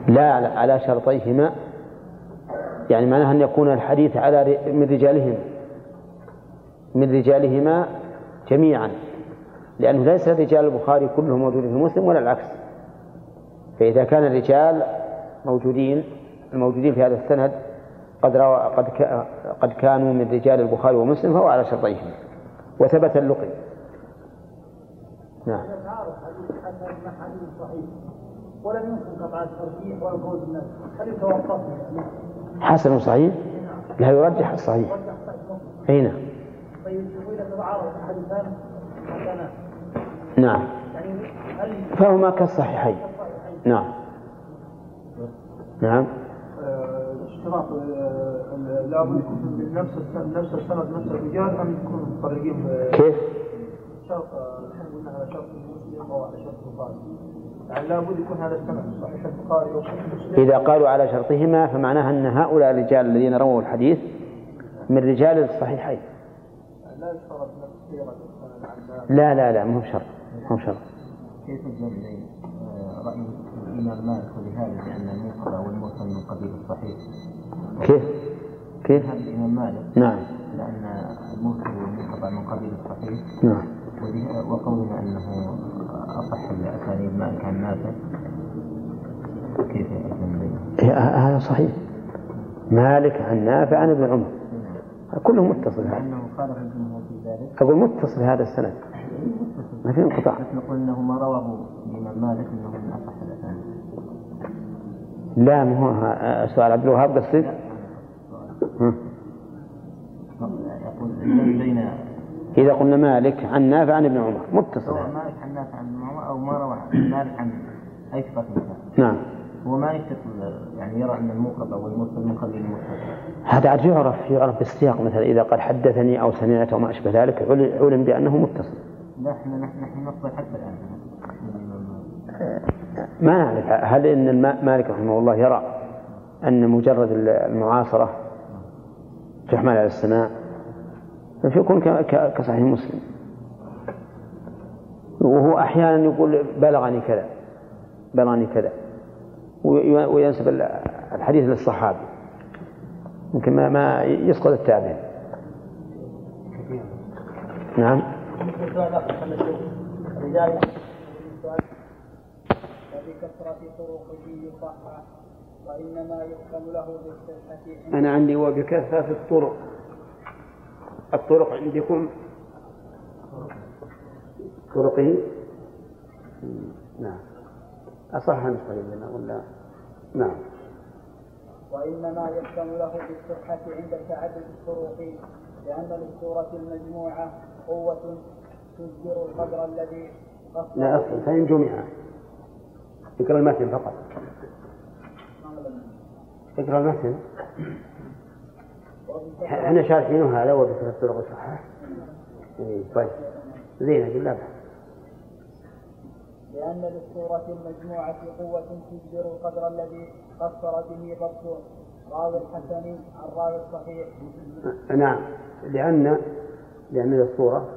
لا على- على شرطيهما. يعني معناها أن يكون الحديث على من رجالهما من رجالهما جميعا. لأنه ليس رجال البخاري كلهم موجودين في مسلم ولا العكس. فإذا كان الرجال موجودين الموجودين في هذا السند قد روى قد قد كانوا من رجال البخاري ومسلم فهو على شرطيهما وثبت اللقي. نعم. ولم يمكن قطع حسن صحيح؟ لا يرجح الصحيح أي نعم. طيب واذا تعارض حديثان حسنان نعم. فهما كالصحيحين. نعم. نعم. اشتراط آه، لابد يكون من نفس نفس السند نفس الرجال أم يكونوا متفرقين ب- كيف؟ شرط آه، نحن قلنا على شرط مسلم أو على شرط البخاري. يعني لابد يكون هذا السند صحيح البخاري إذا قالوا على شرطهما فمعناها أن هؤلاء الرجال الذين رووا الحديث من رجال الصحيحين. لا يشترط نفس لا لا لا مو بشرط مو بشرط. كيف الجمع بين آه، رأي الإمام مالك ولهذا لأن المنقطع والمرسل من قبيل الصحيح؟ كيف؟ كيف؟ الإمام مالك. نعم. لأن المرسل والمنقطع من قبيل الصحيح نعم. وقولنا أنه أصح الأسانيد مالك عن نافع. كيف؟ إيه، ه- هذا صحيح. مالك عن نافع عن ابن عمر. كله متصل هذا لأنه خالف الجمهور في ذلك. أقول متصل هذا السند. ما في انقطاع. نقول أنه ما رواه الإمام مالك أنه لا ما هو سؤال عبد الوهاب قصدك؟ الجمع بين إذا قلنا مالك عن نافع عن ابن عمر. متصل. مالك عن نافع عن عمر أو ما روى مالك عن أي ثقة نعم. هو ما يتصل يعني يرى أن المنقطع والمرسل من قبيل المتصل هذا عاد يعرف يعرف بالسياق. مثلا إذا قال حدثني أو سمعت أو ما أشبه ذلك عل- علم بأنه متصل. لا إحنا نحن نحن نقبل حتى الآن. مالك. ما نعرف. هل إن مالك رحمه الله يرى أن مجرد المعاصرة تحمل على السماع فيكون كصحيح مسلم. وهو أحيانا يقول بلغني كذا بلغني كذا. وي- وينسب ال- الحديث للصحابي. يمكن ما ما يسقط التابع. نعم. وبكثرة طرقه يصحح وإنما يحكم له بالصحة عند أنا عندي وبكثرة الطرق. الطرق عندكم؟ طرقه؟ نعم. أصح نسخة لنا ولا نعم. وإنما يحكم له بالصحة عند تعدد الطرق لأن للسورة المجموعة قوة تجبر القدر الذي لا أصل فإن جمع. اقرأ المتن فقط. اقرأ المتن إحنا شارحينه هذا وبكثرة الطرق صحيح إيه، طيب. زين أجل لا بأس. لأن للسورة المجموعة قوة تجبر القدر الذي قصر به ضبط راوي الحسن عن راوي الصحيح. نعم. لأن لأن الصورة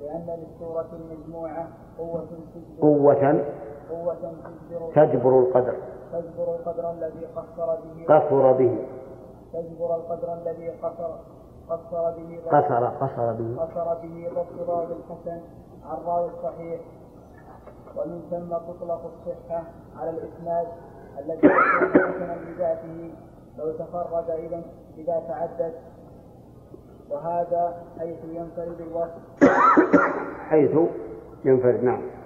لأن للسورة المجموعة قوة تجبر قوة قوة تجبر القدر. تجبر القدر الذي قصر به. قصر به. تجبر القدر الذي قصر قصر به قصر قصر به. قصر به ضبط راوي الحسن. عن راوي الصحيح. ومن ثم تطلق الصحة على الإسناد الذي يكون حسنا بذاته لو تفرد إذا إذا تعدد. وهذا حيث ينفرد الوصف. حيث ينفرد نعم.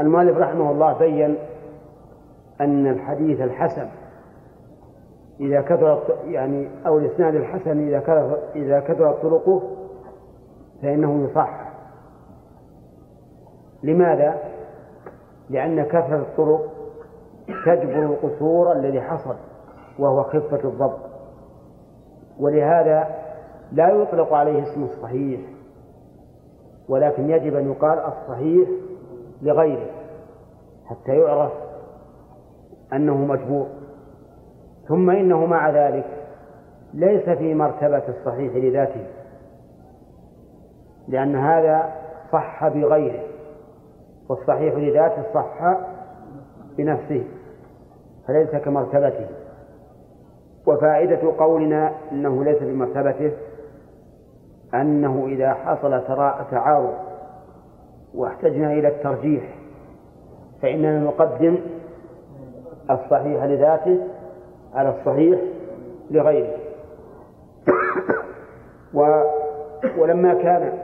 المؤلف رحمه الله بين أن الحديث الحسن إذا كثرت يعني أو الإسناد الحسن إذا كثر إذا كثرت طرقه فإنه يصح. لماذا؟ لأن كثرة الطرق تجبر القصور الذي حصل وهو خفة الضبط. ولهذا لا يطلق عليه اسم الصحيح ولكن يجب أن يقال الصحيح لغيره حتى يعرف أنه مجبور. ثم إنه مع ذلك ليس في مرتبة الصحيح لذاته لأن هذا صح بغيره والصحيح لذاته صح بنفسه فليس كمرتبته. وفائدة قولنا أنه ليس بمرتبته أنه إذا حصل تعارض واحتجنا إلى الترجيح فإننا نقدم الصحيح لذاته على الصحيح لغيره. و ولما كان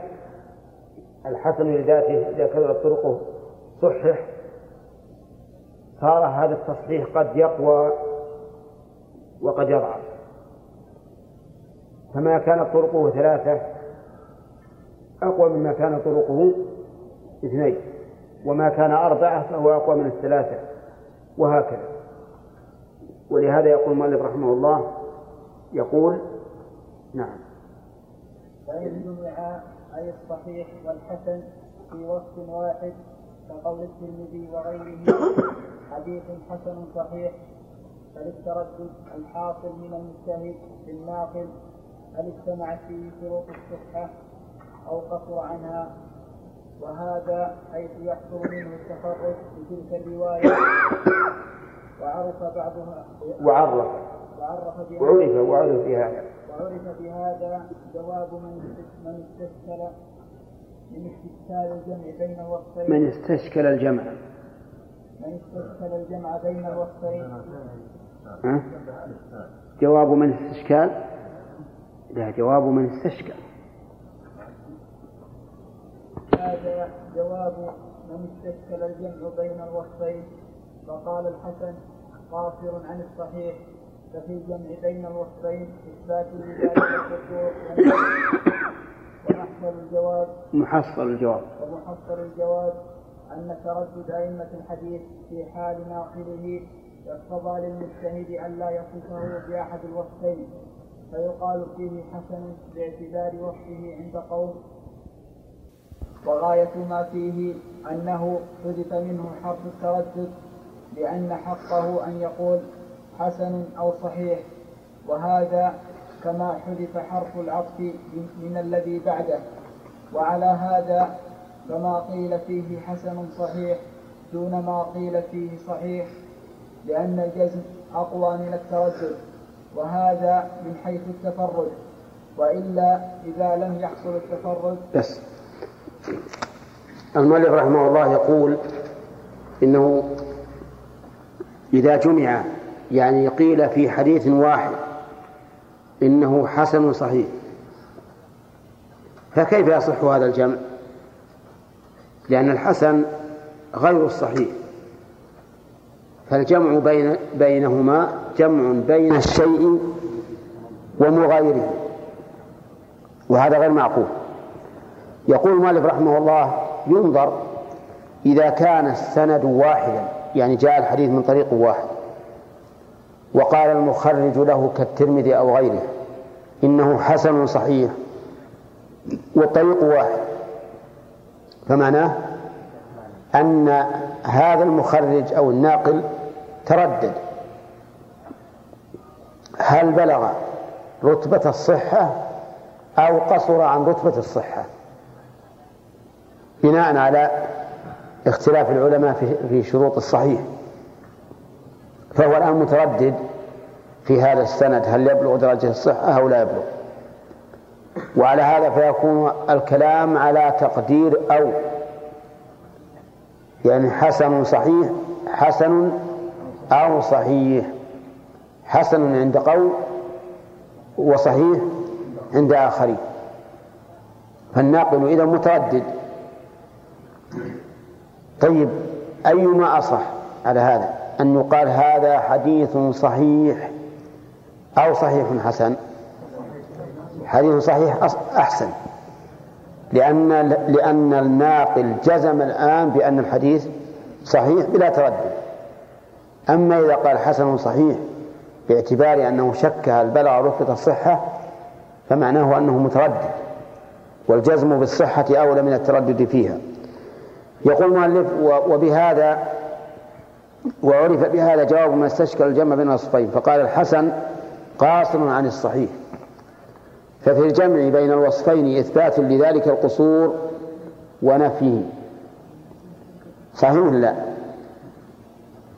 الحسن لذاته إذا كثرت طرقه صحح صار هذا التصحيح قد يقوى وقد يضعف. فما كانت طرقه ثلاثة أقوى مما كان طرقه اثنين وما كان أربعة فهو أقوى من الثلاثة وهكذا. ولهذا يقول المؤلف رحمه الله يقول نعم. فإن جمع أي الصحيح والحسن في وصف واحد كقول الترمذي وغيره حديث حسن صحيح. فللتردد الحاصل من المجتهد في الناقل هل اجتمعت فيه شروط الصحة. أو قصر عنها. وهذا حيث يحصل منه التفرد بتلك الرواية. وعرف بعضها وعرف. وعرف بهذا وعرف وعرف في هذا وعرف بهذا جواب من من استشكل من استشكال الجمع بين الوصفين. من استشكل الجمع. من استشكل الجمع بين الوصفين؟ جواب من استشكال؟ لا جواب من استشكل. هذا جواب من استشكل الجمع بين الوصفين. فقال الحسن قاصر عن الصحيح ففي الجمع بين الوصفين إثبات لذلك القصور ومحصل الجواب محصل الجواب. ومحصل الجواب أن تردد أئمة الحديث في حال ناقله يقتضى للمجتهد أن لا يصفه بأحد الوصفين. فيقال فيه حسن باعتبار وصفه عند قوم وغاية ما فيه أنه حذف منه حرف التردد لأن حقه أن يقول حسن أو صحيح وهذا كما حذف حرف العطف من الذي بعده. وعلى هذا فما قيل فيه حسن صحيح دون ما قيل فيه صحيح لأن الجزم أقوى من التردد وهذا من حيث التفرد. وإلا إذا لم يحصل التفرد بس المؤلف رحمه الله يقول إنه إذا جمع يعني قيل في حديث واحد إنه حسن صحيح. فكيف يصح هذا الجمع؟ لأن الحسن غير الصحيح. فالجمع بين بينهما جمع بين الشيء ومغايره. وهذا غير معقول. يقول المؤلف رحمه الله ينظر إذا كان السند واحدا يعني جاء الحديث من طريق واحد. وقال المخرج له كالترمذي أو غيره إنه حسن صحيح والطريق واحد. فمعناه أن هذا المخرج أو الناقل تردد. هل بلغ رتبة الصحة أو قصر عن رتبة الصحة؟ بناء على اختلاف العلماء في شروط الصحيح. فهو الآن متردد في هذا السند هل يبلغ درجة الصحة أو لا يبلغ. وعلى هذا فيكون الكلام على تقدير أو. يعني حسن صحيح حسن أو صحيح. حسن عند قوم وصحيح عند آخرين. فالناقل إذا متردد طيب أيما أصح على هذا؟ أن يقال هذا حديث صحيح أو صحيح حسن. حديث صحيح أحسن. لأن لأن الناقل جزم الآن بأن الحديث صحيح بلا تردد. أما إذا قال حسن صحيح باعتبار أنه شك هل بلغ الصحة فمعناه أنه متردد والجزم بالصحة أولى من التردد فيها. يقول المؤلف وبهذا وعرف بهذا جواب ما استشكل الجمع بين الوصفين فقال الحسن قاصر عن الصحيح. ففي الجمع بين الوصفين إثبات لذلك القصور ونفيه. صحيح ولا لا؟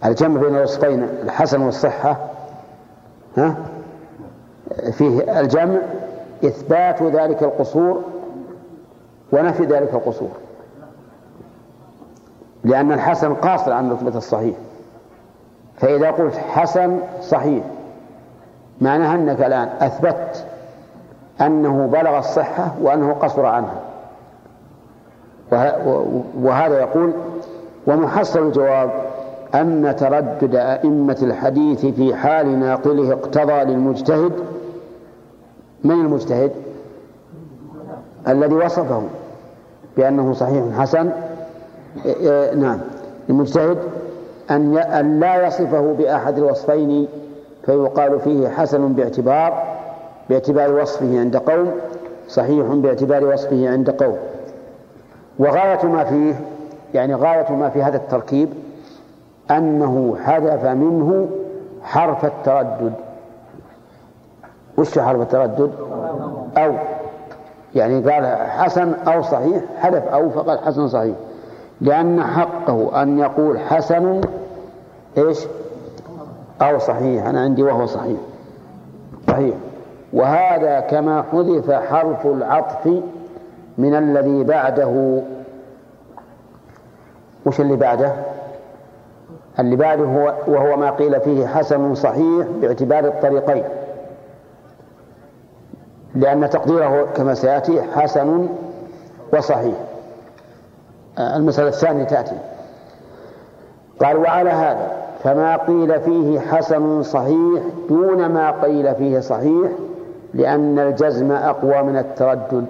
الجمع بين الوصفين الحسن والصحة ها؟ فيه الجمع إثبات ذلك القصور ونفي ذلك القصور. لأن الحسن قاصر عن رتبة الصحيح. فإذا قلت حسن صحيح معناها أنك الآن أثبت أنه بلغ الصحة وأنه قصر عنها. وهذا يقول ومحصل الجواب أن تردد أئمة الحديث في حال ناقله اقتضى للمجتهد من المجتهد؟ الذي وصفه بأنه صحيح حسن نعم. المجتهد أن لا يصفه بأحد الوصفين فيقال فيه حسن باعتبار باعتبار وصفه عند قوم صحيح باعتبار وصفه عند قوم. وغاية ما فيه يعني غاية ما في هذا التركيب أنه حذف منه حرف التردد. وش حرف التردد؟ أو. يعني قال حسن أو صحيح حذف أو فقال حسن صحيح. لأن حقه أن يقول حسن إيش؟ أو صحيح. أنا عندي وهو صحيح. صحيح. وهذا كما حذف حرف العطف من الذي بعده. وش اللي بعده؟ اللي بعده هو وهو ما قيل فيه حسن صحيح باعتبار الطريقين. لأن تقديره كما سيأتي حسن وصحيح. المسألة الثانية تأتي. قال وعلى هذا فما قيل فيه حسن صحيح دون ما قيل فيه صحيح لأن الجزم أقوى من التردد.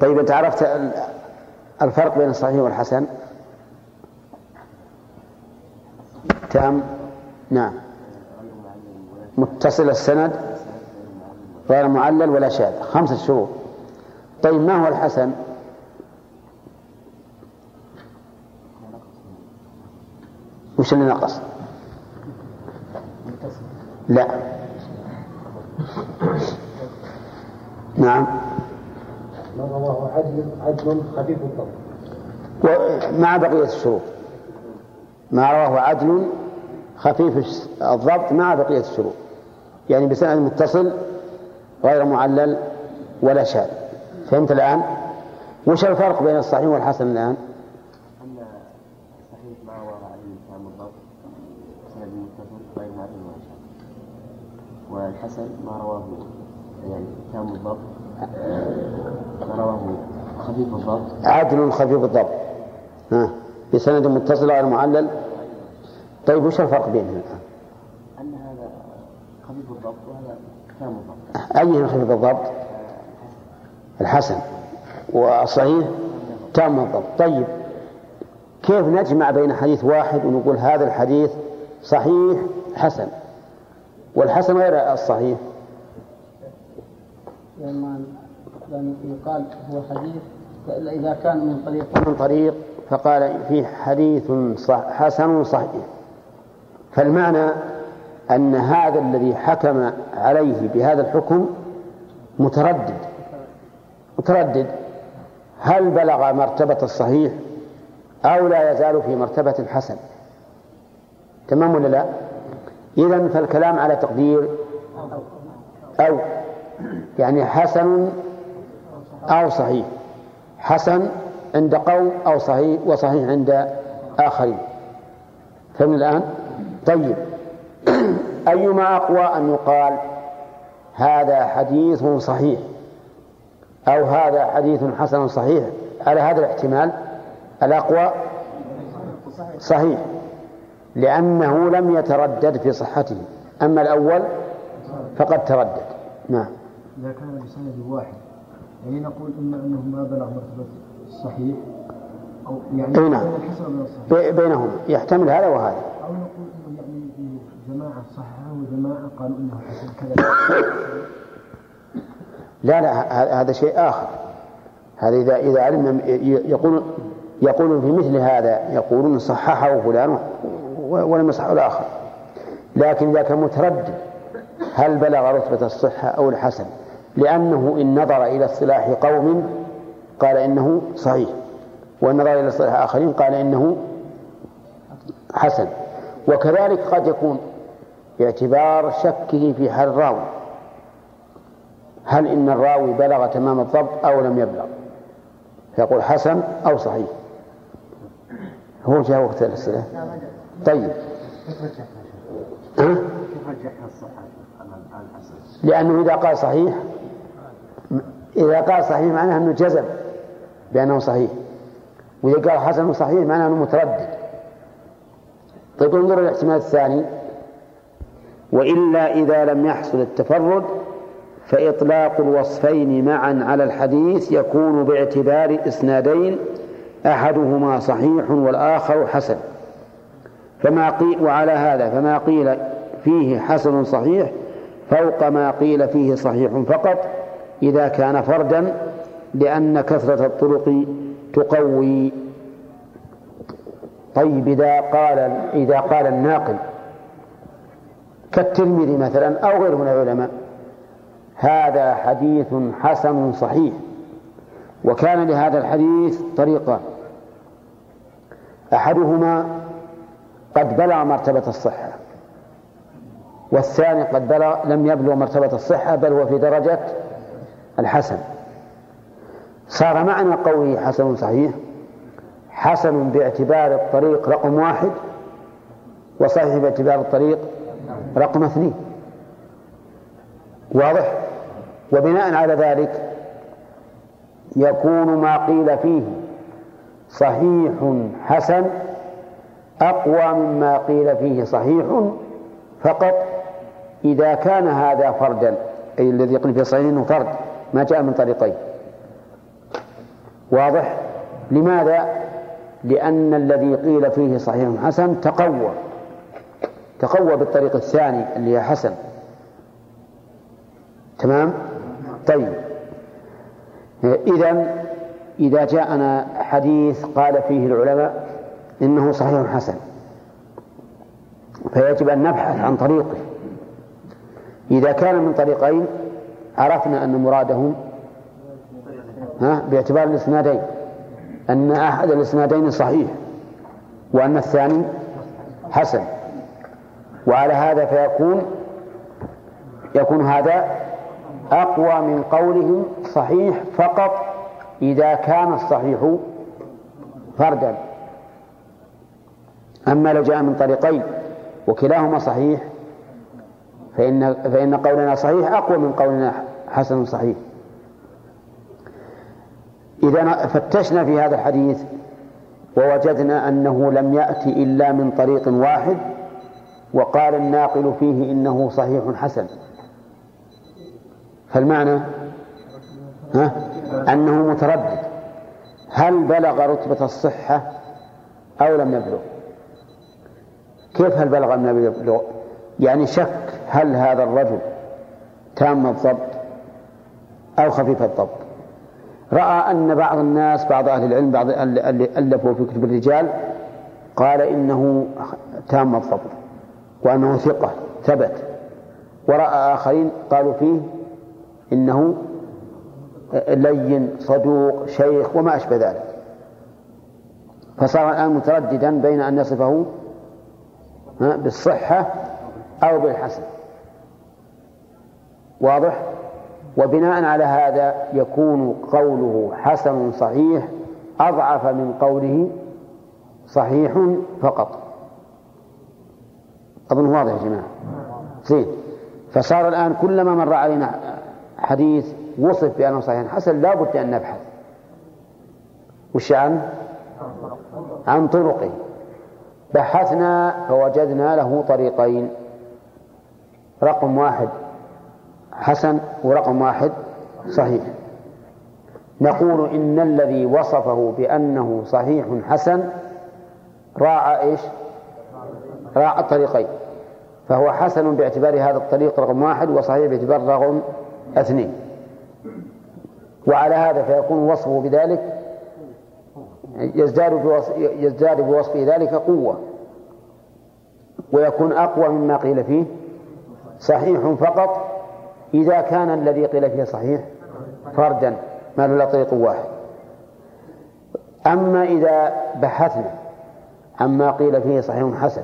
طيب أنت عرفت الفرق بين الصحيح والحسن؟ تام نعم. متصل السند؟ غير معلل ولا شاذ. خمسة شروط. طيب ما هو الحسن؟ وش اللي نقص لا. نعم. ما رواه عدل عدل خفيف الضبط مع بقية الشروط؟ ما رواه عدل خفيف الضبط مع بقية الشروط. يعني بسند متصل غير معلل ولا شاذ. فهمت الآن؟ وش الفرق بين الصحيح والحسن الآن؟ أن الصحيح ما رواه عدل تام الضبط سند متصل غير معلل ولا شاذ والحسن ما رواه يعني تام الضبط ما رواه خفيف الضبط. عدل خفيف الضبط. ها بسند متصل غير معلل طيب وش الفرق بينهم الآن؟ أن هذا خفيف الضبط وهذا تام الضبط. أيهما خفيف الضبط؟ الحسن. والصحيح؟ تام الضبط. طيب كيف نجمع بين حديث واحد ونقول هذا الحديث صحيح حسن؟ والحسن غير الصحيح. لما يقال هو حديث إذا كان من طريق من طريق فقال فيه حديث صح حسن صحيح. فالمعنى أن هذا الذي حكم عليه بهذا الحكم متردد. متردد. هل بلغ مرتبة الصحيح أو لا يزال في مرتبة الحسن؟ تمام ولا لا؟ إذا فالكلام على تقدير أو يعني حسن أو صحيح. حسن عند قوم أو صحيح وصحيح عند آخرين. فهمنا الآن؟ طيب. أيما أقوى أن يقال هذا حديث صحيح أو هذا حديث حسن صحيح؟ على هذا الاحتمال الأقوى؟ صحيح. لأنه لم يتردد في صحته. أما الأول فقد تردد. نعم. إذا كان بسند واحد يعني نقول إما أنه ما بلغ مرتبة الصحيح أو يعني أي نعم. بينهم يحتمل هذا وهذا. أو نقول إنه يعني جماعة صححه وجماعة قالوا إنه حسن كذا. لا لا هذا شيء آخر. هذا إذا إذا علم يقول يقول في مثل هذا يقولون صححه فلان ولم يصحه الآخر. لكن إذا كان متردد هل بلغ رتبة الصحة أو الحسن؟ لأنه إن نظر إلى اصطلاح قوم قال إنه صحيح. وإن نظر إلى اصطلاح آخرين قال إنه حسن. وكذلك قد يكون باعتبار شكه في حال الراوي. هل إن الراوي بلغ تمام الضبط أو لم يبلغ؟ فيقول حسن أو صحيح. هو جاء وقت الأسئلة طيب. لأنه إذا قال صحيح إذا قال صحيح معناه أنه جزم بأنه صحيح. وإذا قال حسن صحيح معناه أنه متردد. طيب انظر الاحتمال الثاني. وإلا إذا لم يحصل التفرد فإطلاق الوصفين معا على الحديث يكون باعتبار إسنادين أحدهما صحيح والآخر حسن. فما قيل وعلى هذا فما قيل فيه حسن صحيح فوق ما قيل فيه صحيح فقط إذا كان فردا لأن كثرة الطرق تقوي. طيب إذا قال إذا قال الناقل كالترمذي مثلا أو غيره من العلماء هذا حديث حسن صحيح وكان لهذا الحديث طريقان. أحدهما قد بلغ مرتبة الصحة. والثاني قد بلغ لم يبلغ مرتبة الصحة بل هو في درجة الحسن. صار معنى قوله حسن صحيح. حسن باعتبار الطريق رقم واحد وصحيح باعتبار الطريق رقم اثنين. واضح؟ وبناء على ذلك يكون ما قيل فيه صحيح حسن أقوى مما قيل فيه صحيح فقط إذا كان هذا فردا أي الذي يقول فيه صحيح أنه فرد ما جاء من طريقين. واضح؟ لماذا؟ لأن الذي قيل فيه صحيح حسن تقوى. تقوى بالطريق الثاني اللي هي حسن. تمام؟ طيب. إذا إذا جاءنا حديث قال فيه العلماء إنه صحيح حسن. فيجب أن نبحث عن طريقه. إذا كان من طريقين عرفنا أن مراده ها باعتبار الإسنادين أن أحد الإسنادين صحيح وأن الثاني حسن. وعلى هذا فيكون يكون هذا أقوى من قولهم صحيح فقط إذا كان الصحيح فردا. أما لو جاء من طريقين وكلاهما صحيح فإن فإن قولنا صحيح أقوى من قولنا حسن صحيح. إذا فتشنا في هذا الحديث ووجدنا أنه لم يأتي إلا من طريق واحد وقال الناقل فيه إنه صحيح حسن. فالمعنى؟ ها؟ أنه متردد. هل بلغ رتبة الصحة أو لم يبلغ؟ كيف هل بلغ يبلغ يعني شك هل هذا الرجل تام الضبط أو خفيف الضبط؟ رأى أن بعض الناس بعض أهل العلم بعض اللي ألفوا في كتب الرجال قال إنه تام الضبط وأنه ثقة ثبت. ورأى آخرين قالوا فيه إنه لين صدوق شيخ وما أشبه ذلك. فصار الآن مترددا بين أن يصفه بالصحة أو بالحسن. واضح؟ وبناء على هذا يكون قوله حسن صحيح أضعف من قوله صحيح فقط. أظن واضح يا جماعة. زين. فصار الآن كلما مر علينا حديث وصف بأنه صحيح حسن لا بد أن نبحث. وش عن؟ عن طرقه. بحثنا فوجدنا له طريقين. رقم واحد حسن ورقم واحد صحيح. نقول إن الذي وصفه بأنه صحيح حسن راعى إيش؟ راعى الطريقين. فهو حسن باعتبار هذا الطريق رقم واحد وصحيح باعتبار رقم اثنين. وعلى هذا فيكون وصفه بذلك يزداد بوصف يزداد بوصف ذلك قوة. ويكون أقوى مما قيل فيه. صحيح فقط إذا كان الذي قيل فيه صحيح فردا ما له طريق واحد. أما إذا بحثنا عما قيل فيه صحيح حسن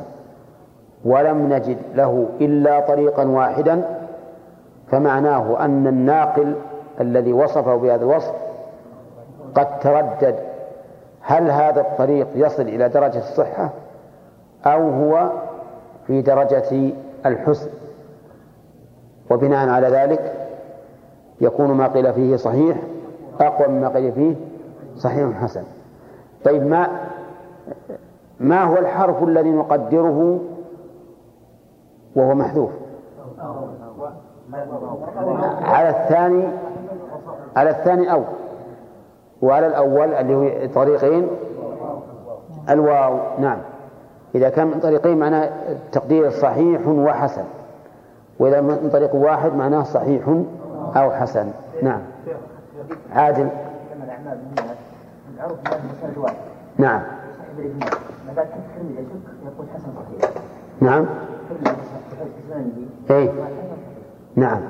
ولم نجد له إلا طريقا واحدا فمعناه أن الناقل الذي وصفه بهذا الوصف قد تردد هل هذا الطريق يصل إلى درجة الصحة أو هو في درجة الحسن؟ وبناء على ذلك يكون ما قيل فيه صحيح أقوى مما قيل فيه صحيح حسن. طيب ما ما هو الحرف الذي نقدره وهو محذوف؟ على الثاني على الثاني أو وعلى الأول اللي هو طريقين. الواو نعم. إذا كان من طريقين معناه التقدير صحيح وحسن. وإذا من طريق واحد معناه صحيح أو حسن. نعم. عادل. نعم. نعم. اي نعم.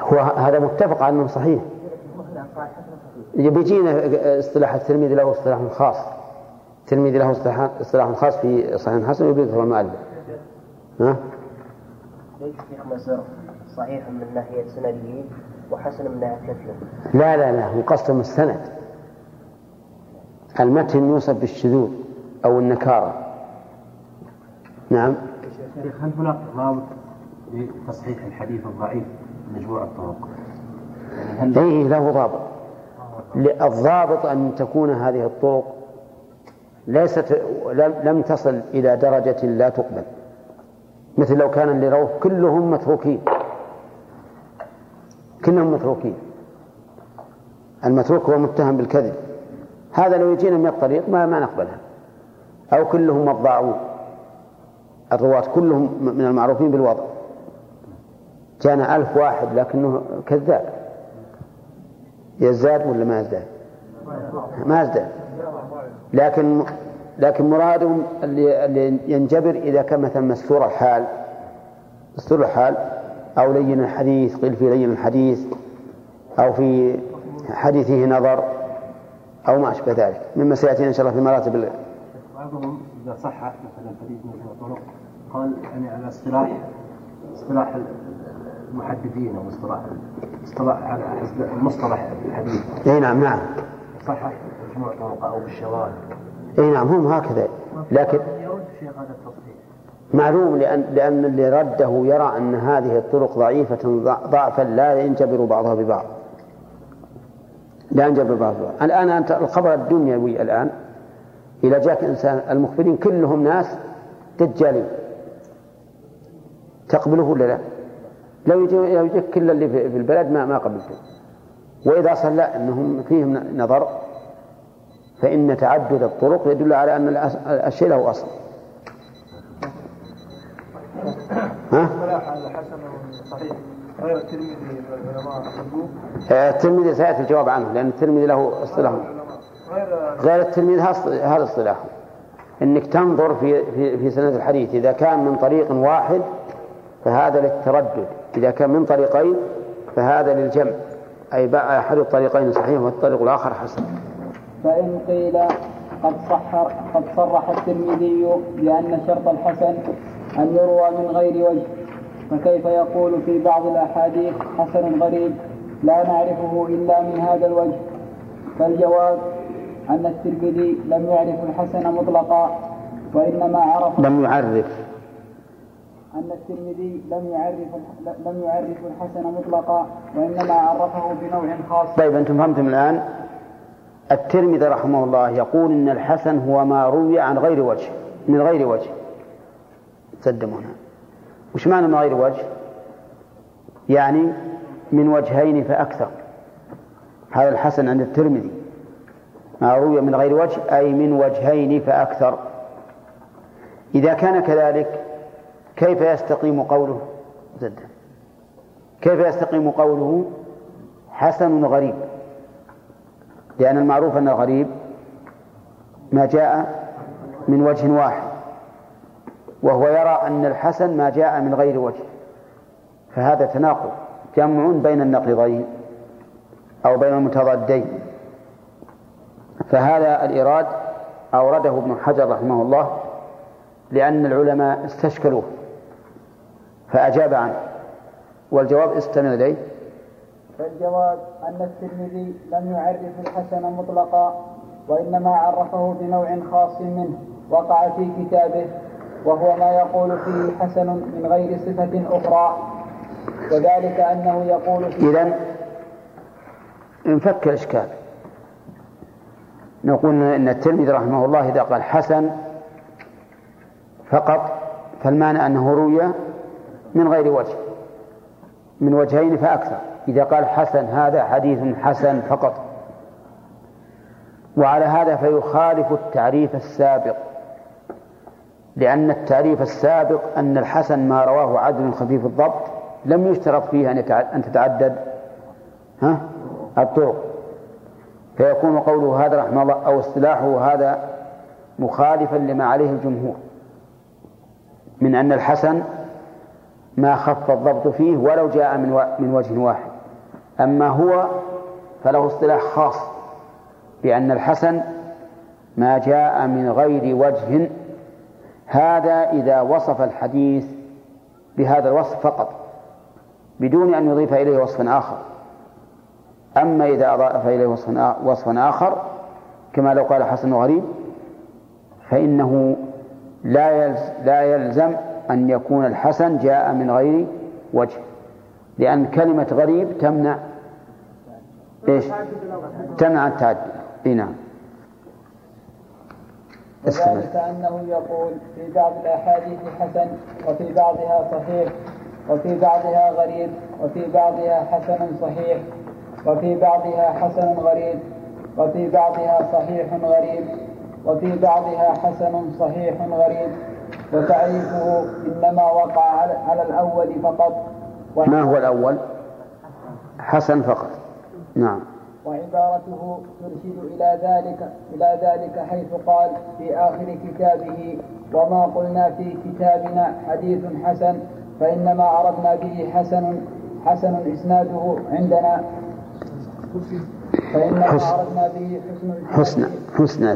هو هذا متفق على أنه صحيح. بيجينا اصطلاح الترمذي له اصطلاح خاص. الترمذي له اصطلاح خاص في صحيح حسن ويذكر المؤلف. ها؟ ليس في مصر صحيح من ناحية سنده وحسن من ناحية متنه لا لا لا هو قصد السند. المتن يوصف بالشذوذ أو النكارة. نعم. شيخ هل هناك ضابط لتصحيح الحديث الضعيف مجموع الطرق؟ إيه له ضابط. الضابط أن تكون هذه الطرق ليست لم تصل إلى درجة لا تقبل. مثل لو كان روه كلهم متروكين. كلهم متروكين. المتروك هو المتهم بالكذب. هذا لو يجينا من الطريق ما ما نقبلها. أو كلهم مضاعون. الرواة كلهم من المعروفين بالوضع. جانا ألف واحد لكنه كذاب. يزداد ولا ما يزداد ما يزداد لكن لكن مرادهم اللي, اللي ينجبر إذا كان مثلا مستور الحال. مستور الحال أو لين الحديث قيل في لين الحديث أو في حديثه نظر أو ما أشبه ذلك. مما سيأتينا إن شاء الله في مراتب بعضهم إذا صح مثلا حديث مثل طرق قال يعني على اصطلاح اصطلاح المحدثين أو اصطلاح اصطلاح على مصطلح الحديث. إي نعم نعم. صحح مجموع طرق أو بالشواذ. إي نعم هم هكذا لكن معلوم لأن لأن اللي رده يرى أن هذه الطرق ضعيفة ضعفا لا ينجبر بعضها ببعض. لا ينجبر بعضها ببعض. الآن أنت الخبر الدنيوي الآن إذا جاك إنسان المخبرين كلهم ناس دجالين تقبله ولا لا؟ لو يجي لو يجيك كل اللي في البلد ما ما قبلته. وإذا صلى أنهم فيهم نظر فإن تعدد الطرق يدل على أن الشيء له أصل. ها؟ غير الترمذي العلماء الترمذي سيأتي الجواب عنه لأن الترمذي له اصطلاح. غير الترمذي هذا اصطلاح. إنك تنظر في في في سند الحديث إذا كان من طريق واحد فهذا للتردد. إذا كان من طريقين فهذا للجمع. أي أحد الطريقين صحيح والطريق الآخر حسن. فإن قيل قد صح قد صرح الترمذي بأن شرط الحسن أن يروى من غير وجه. فكيف يقول في بعض الأحاديث حسن غريب لا نعرفه إلا من هذا الوجه؟ فالجواب أن الترمذي لم يعرف الحسن مطلقا وإنما عرف لم يعرف. أن الترمذي لم يعرف لم يعرف الحسن مطلقا وإنما عرفه بنوع خاص. طيب أنتم فهمتم الآن الترمذي رحمه الله يقول إن الحسن هو ما روي عن غير وجه من غير وجه. تقدموا هنا. وش معنى من غير وجه؟ يعني من وجهين فأكثر. هذا الحسن عند الترمذي ما روي من غير وجه أي من وجهين فأكثر إذا كان كذلك كيف يستقيم قوله؟ زد. كيف يستقيم قوله؟ حسن غريب. لأن المعروف أن الغريب ما جاء من وجه واحد. وهو يرى أن الحسن ما جاء من غير وجه. فهذا تناقض. جمع بين النقيضين أو بين المتضادين. فهذا الإيراد أورده ابن حجر رحمه الله لأن العلماء استشكلوه. فأجاب عنه. والجواب استمع إليه. فالجواب أن الترمذي لم يعرف الحسن مطلقا وإنما عرفه بنوع خاص منه وقع في كتابه وهو ما يقول فيه حسن من غير صفة أخرى. وذلك أنه يقول فيه إذا انفك الإشكال. نقول إن الترمذي رحمه الله إذا قال حسن فقط فالمعنى أنه روي من غير وجه. من وجهين فأكثر. إذا قال حسن هذا حديث حسن فقط. وعلى هذا فيخالف التعريف السابق. لأن التعريف السابق أن الحسن ما رواه عدل خفيف الضبط لم يشترط فيه أن تتعدد ها الطرق. فيكون قوله هذا رحمه الله أو اصطلاحه هذا مخالفا لما عليه الجمهور. من أن الحسن ما خف الضبط فيه ولو جاء من من وجه واحد. أما هو فله اصطلاح خاص بأن الحسن ما جاء من غير وجه. هذا إذا وصف الحديث بهذا الوصف فقط بدون أن يضيف إليه وصفا آخر. أما إذا أضاف إليه وصفا آخر كما لو قال حسن غريب فإنه لا لا يلزم أن يكون الحسن جاء من غير وجه لأن كلمة غريب تمنع إيش؟ تمنع التعدي. إي نعم. وذلك أنه يقول في بعض الأحاديث حسن وفي بعضها صحيح وفي بعضها غريب وفي بعضها حسن صحيح وفي بعضها حسن غريب وفي بعضها صحيح غريب وفي بعضها حسن صحيح غريب. وتعريفه إنما وقع على الأول فقط. ما هو الأول؟ حسن فقط. نعم. وعبارته ترشد إلى ذلك إلى ذلك حيث قال في آخر كتابه وما قلنا في كتابنا حديث حسن فإنما أردنا به حسن حسن إسناده عندنا. فإنما حسن. أردنا به حسن حسن. حسن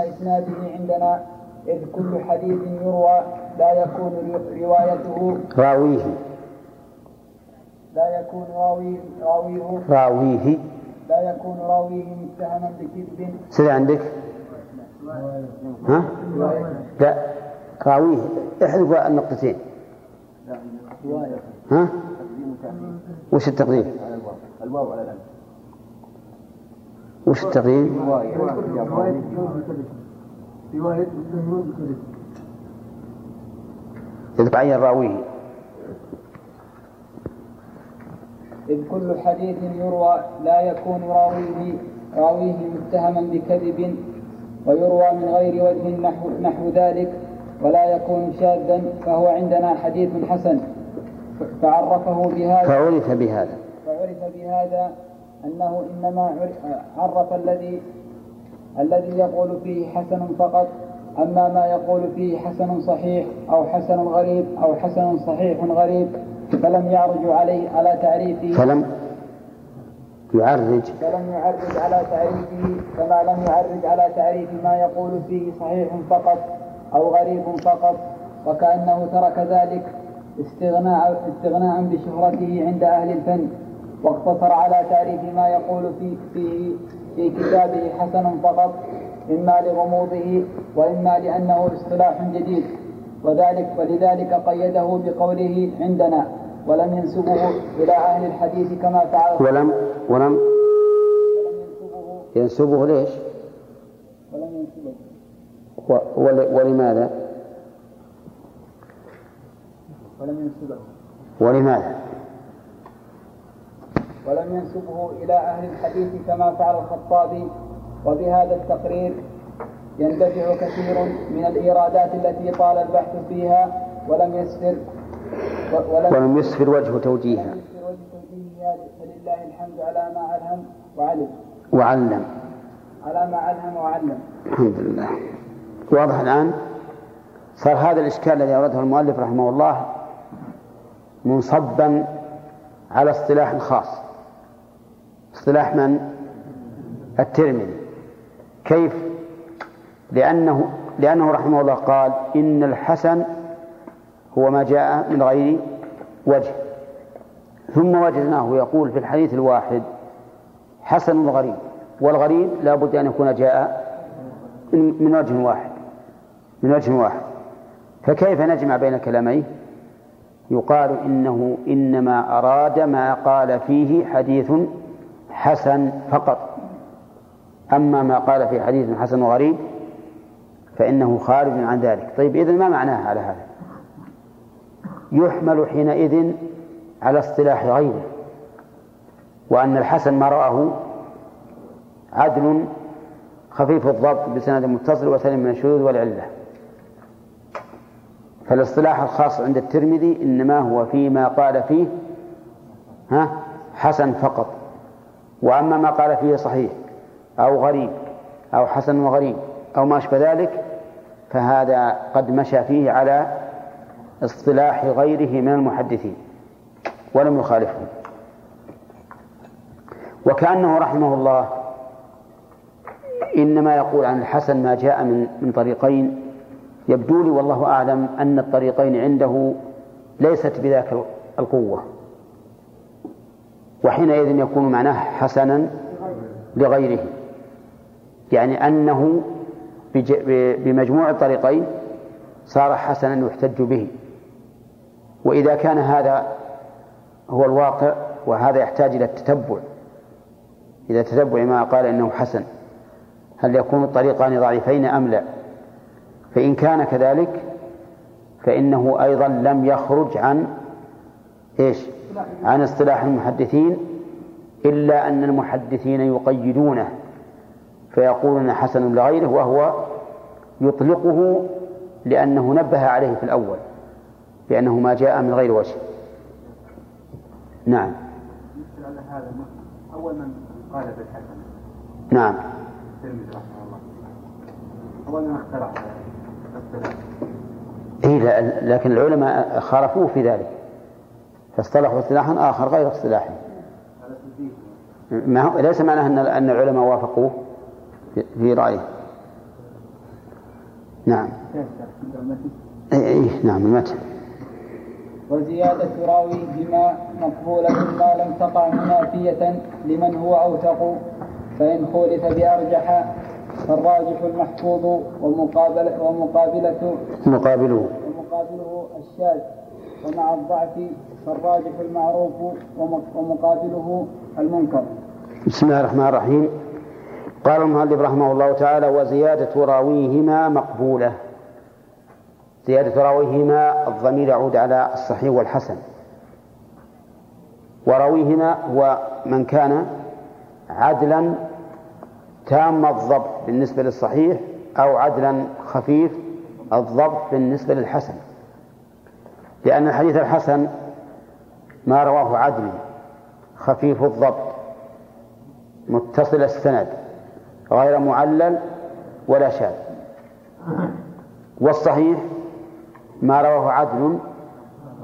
إسناده عندنا. إذ كل حديث يروى لا يكون روايته راويه لا يكون راويه راويه راويه لا يكون راويه متهما بكذب سيد عندك ها؟ لا راويه احذف النقطتين ها؟ وش التقديم؟ الواو على الألف وش التقديم؟ رواية يتعين راويه إذ كل حديث يروى لا يكون راويه راويه متهما بكذب ويروى من غير وجه نحو, نحو ذلك ولا يكون شاذا فهو عندنا حديث حسن. فعرفه بهذا فعرف بهذا. فعرف بهذا أنه إنما عرف الذي الذي يقول فيه حسن فقط أما ما يقول فيه حسن صحيح أو حسن غريب أو حسن صحيح غريب فلم يعرج عليه على تعريفه. فلم يعرج. فلم يعرج على تعريفه كما لم يعرج على تعريف ما يقول فيه صحيح فقط أو غريب فقط وكأنه ترك ذلك استغناء استغناء بشهرته عند أهل الفن واقتصر على تعريف ما يقول في فيه في كتابه حسن فقط إما لغموضه وإما لأنه اصطلاح جديد وذلك ولذلك قيده بقوله عندنا ولم ينسبه إلى أهل الحديث كما فعل ولم ولم ينسبه ليش؟ ولم ينسبه ولماذا؟ ولم ينسبه ولماذا؟ ولم ينسبه إلى أهل الحديث كما فعل الخطابي. وبهذا التقرير يندفع كثير من الإيرادات التي طال البحث فيها ولم يسفر ولم, ولم يسفر وجه توجيهها. فلله الحمد على ما ألهم وعلم. وعلم. على ما ألهم وعلم. الحمد لله. واضح الآن؟ صار هذا الإشكال الذي أورده المؤلف رحمه الله منصبا على اصطلاح خاص. اصطلاح من؟ الترمذي كيف؟ لأنه لأنه رحمه الله قال إن الحسن هو ما جاء من غير وجه ثم وجدناه يقول في الحديث الواحد حسن الغريب والغريب لا بد أن يكون جاء من وجه واحد من وجه واحد فكيف نجمع بين كلامين يقال إنه إنما أراد ما قال فيه حديث حسن فقط. أما ما قال في حديث حسن وغريب فإنه خارج عن ذلك. طيب إذن ما معناه على هذا؟ يحمل حينئذ على اصطلاح غيره وأن الحسن ما رآه عدل خفيف الضبط بسند متصل وسلم من الشذوذ والعلة. فالاصطلاح الخاص عند الترمذي إنما هو فيما قال فيه ها حسن فقط. وأما ما قال فيه صحيح أو غريب أو حسن وغريب أو ما أشبه ذلك فهذا قد مشى فيه على اصطلاح غيره من المحدثين ولم يخالفهم وكأنه رحمه الله إنما يقول عن الحسن ما جاء من من طريقين يبدو لي والله أعلم أن الطريقين عنده ليست بذاك القوة. وحينئذ يكون معناه حسنا لغيره. يعني أنه بمجموع الطريقين صار حسنا يحتج به. وإذا كان هذا هو الواقع وهذا يحتاج إلى التتبع إذا تتبع ما قال إنه حسن هل يكون الطريقان ضعيفين أم لا؟ فإن كان كذلك فإنه أيضا لم يخرج عن إيش؟ عن اصطلاح المحدثين إلا أن المحدثين يقيدونه فيقولون حسن لغيره وهو يطلقه لأنه نبه عليه في الأول بأنه ما جاء من غير وجه. نعم. على هذا أول من قال بالحسن. نعم. الترمذي رحمه الله. أول من اخترع إيه لكن العلماء خالفوه في ذلك. فاصطلحوا اصطلاحا آخر غير اصطلاحه ما هو ليس معناه أن أن العلماء وافقوه في رأيه. نعم. أي أي نعم المتن وزيادة راوي بما مقبولة ما لم تقع منافية لمن هو أوثق فإن خولف بأرجح فالراجح المحفوظ ومقابلة ومقابلة مقابله. ومقابله الشاذ. ومع الضعف فالراجح المعروف ومقابله المنكر. بسم الله الرحمن الرحيم. قال المؤلف رحمه الله تعالى وزيادة راويهما مقبولة. زيادة راويهما الضمير يعود على الصحيح والحسن. وراويهما هو من كان عدلا تام الضبط بالنسبة للصحيح أو عدلا خفيف الضبط بالنسبة للحسن. لأن الحديث الحسن ما رواه عدل خفيف الضبط متصل السند غير معلل ولا شاذ. والصحيح ما رواه عدل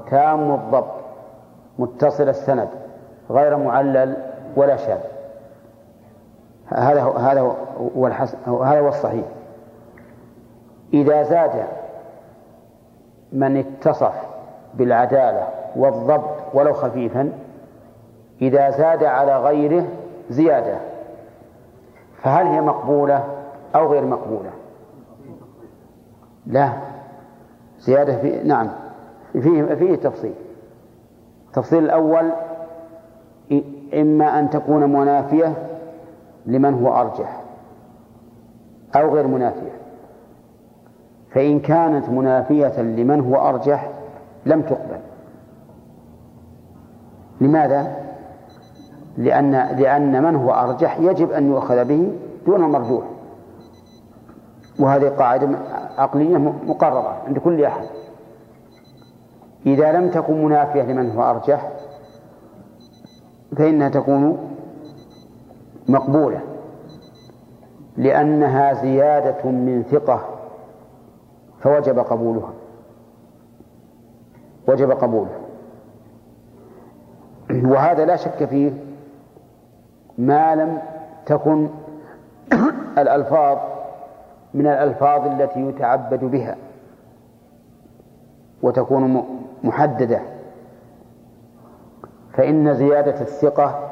تام الضبط متصل السند غير معلل ولا شاذ. هذا هو هذا هو الحسن هذا هو الصحيح. إذا زاد من اتصف بالعدالة والضبط ولو خفيفا إذا زاد على غيره زيادة. فهل هي مقبولة أو غير مقبولة؟ لا. زيادة في نعم. فيه فيه تفصيل. التفصيل الأول إما أن تكون منافية لمن هو أرجح أو غير منافية. فإن كانت منافية لمن هو أرجح لم تقبل. لماذا؟ لأن لأن من هو أرجح يجب أن يؤخذ به دون المرجوح. وهذه قاعدة عقلية مقررة عند كل أحد. إذا لم تكن منافية لمن هو أرجح فإنها تكون مقبولة. لأنها زيادة من ثقة فوجب قبولها. وجب قبوله وهذا لا شك فيه ما لم تكن الألفاظ من الألفاظ التي يتعبد بها وتكون محددة. فإن زيادة الثقة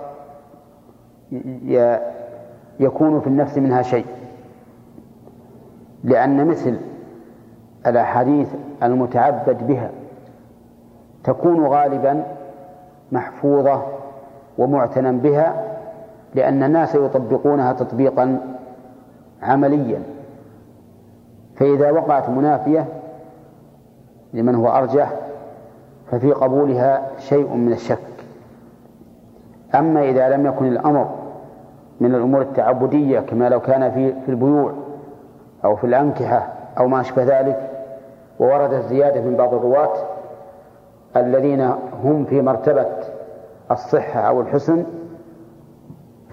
يكون في النفس منها شيء. لأن مثل الأحاديث المتعبد بها تكون غالبا محفوظة ومعتنى بها لأن الناس يطبقونها تطبيقا عمليا. فإذا وقعت منافية لمن هو أرجح ففي قبولها شيء من الشك. أما إذا لم يكن الأمر من الأمور التعبدية كما لو كان في في البيوع أو في الأنكحة أو ما أشبه ذلك ووردت زيادة من بعض الرواة الذين هم في مرتبة الصحة أو الحسن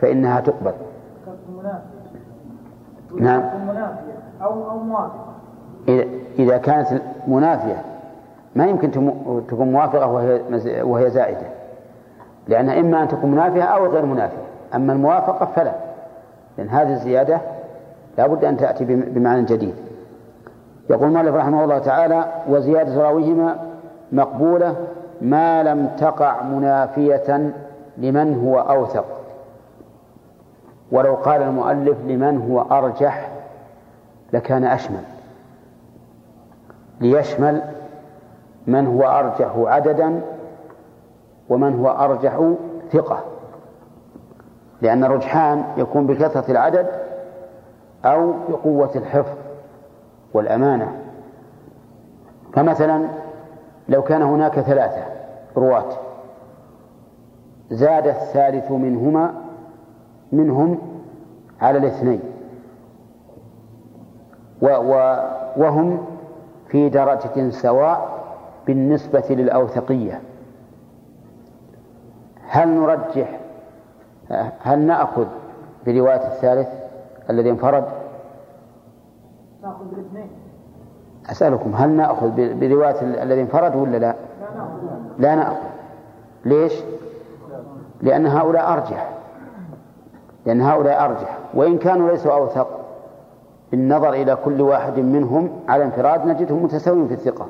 فإنها تقبل. نعم. أو أو موافقة إذا كانت منافية ما يمكن تكون موافقة وهي وهي زائدة لأنها إما أن تكون منافية أو غير منافية. أما الموافقة فلا لأن هذه الزيادة لا بد أن تأتي بمعنى جديد. يقول المؤلف رحمه الله تعالى وزيادة راويهما مقبولة ما لم تقع منافية لمن هو أوثق. ولو قال المؤلف لمن هو أرجح لكان أشمل. ليشمل من هو أرجح عددا ومن هو أرجح ثقة. لأن الرجحان يكون بكثرة العدد أو بقوة الحفظ والأمانة. فمثلا لو كان هناك ثلاثة رواة زاد الثالث منهما منهم على الاثنين. وهم في درجة سواء بالنسبة للأوثقية. هل نرجح هل نأخذ برواية الثالث الذي انفرد؟ نأخذ بالاثنين. أسألكم هل نأخذ برواية الذي انفرد ولا لا؟ لا نأخذ. ليش؟ لأن هؤلاء أرجح. لأن هؤلاء أرجح. وإن كانوا ليسوا أوثق بالنظر إلى كل واحد منهم على انفراد نجدهم متساويين في الثقة.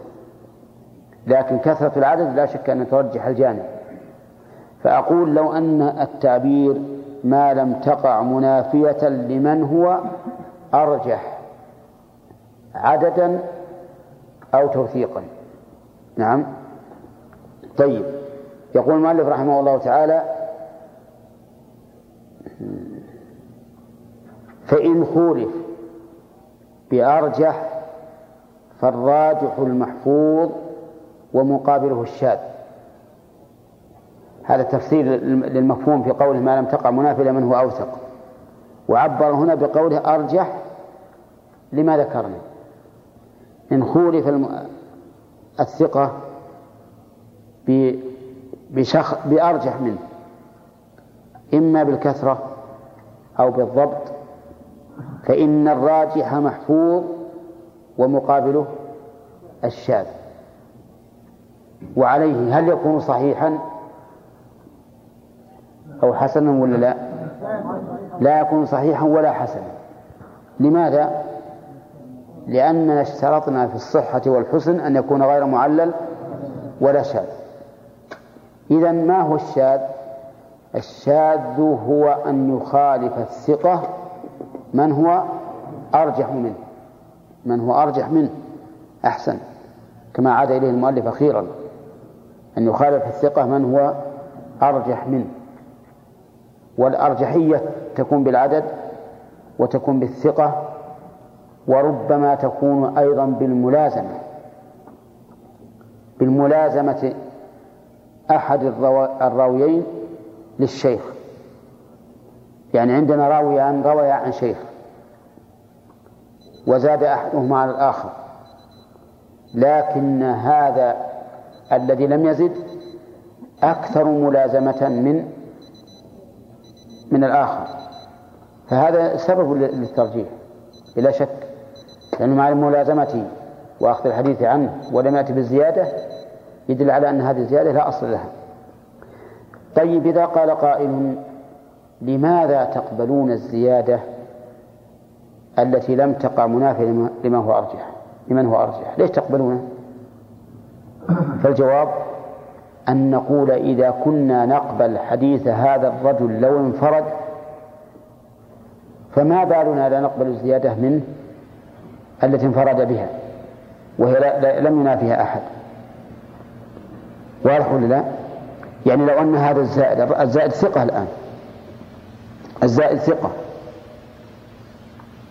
لكن كثرة العدد لا شك أن ترجح الجانب. فأقول لو أن التعبير ما لم تقع منافية لمن هو أرجح عددا أو توثيقا. نعم. طيب. يقول المؤلف رحمه الله تعالى فإن خولف بأرجح فالراجح المحفوظ ومقابله الشاذ. هذا تفسير للمفهوم في قوله ما لم تقع منافلة من هو أوثق. وعبر هنا بقوله أرجح لما ذكرنا. إن خولف الثقة بشخ بأرجح منه. إما بالكثرة أو بالضبط فإن الراجح محفوظ ومقابله الشاذ. وعليه هل يكون صحيحا أو حسنا ولا لا؟ لا يكون صحيحا ولا حسنا. لماذا؟ لأننا اشترطنا في الصحة والحسن أن يكون غير معلل ولا شاذ. إذا ما هو الشاذ؟ الشاذ هو أن يخالف الثقة من هو أرجح منه. من هو أرجح منه. أحسن. كما عاد إليه المؤلف أخيرا. أن يخالف الثقة من هو أرجح منه. والأرجحية تكون بالعدد وتكون بالثقة وربما تكون أيضا بالملازمة. بالملازمة أحد الراويين للشيخ. يعني عندنا راويان رويا عن شيخ. وزاد أحدهما على الآخر. لكن هذا الذي لم يزد أكثر ملازمة من من الآخر. فهذا سبب للترجيح. بلا شك. لأنه مع الملازمة وأخذ الحديث عنه ولم يأتي بالزيادة يدل على أن هذه الزيادة لا أصل لها. طيب إذا قال قائل لماذا تقبلون الزيادة التي لم تقع منافية لما هو أرجح؟ لمن هو أرجح؟ ليش تقبلونه فالجواب أن نقول إذا كنا نقبل حديث هذا الرجل لو انفرد فما بالنا لا نقبل الزيادة منه؟ التي انفرد بها وهي لم ينافيها أحد. واضح ولا لا؟ يعني لو أن هذا الزائد الزائد ثقة الآن. الزائد ثقة.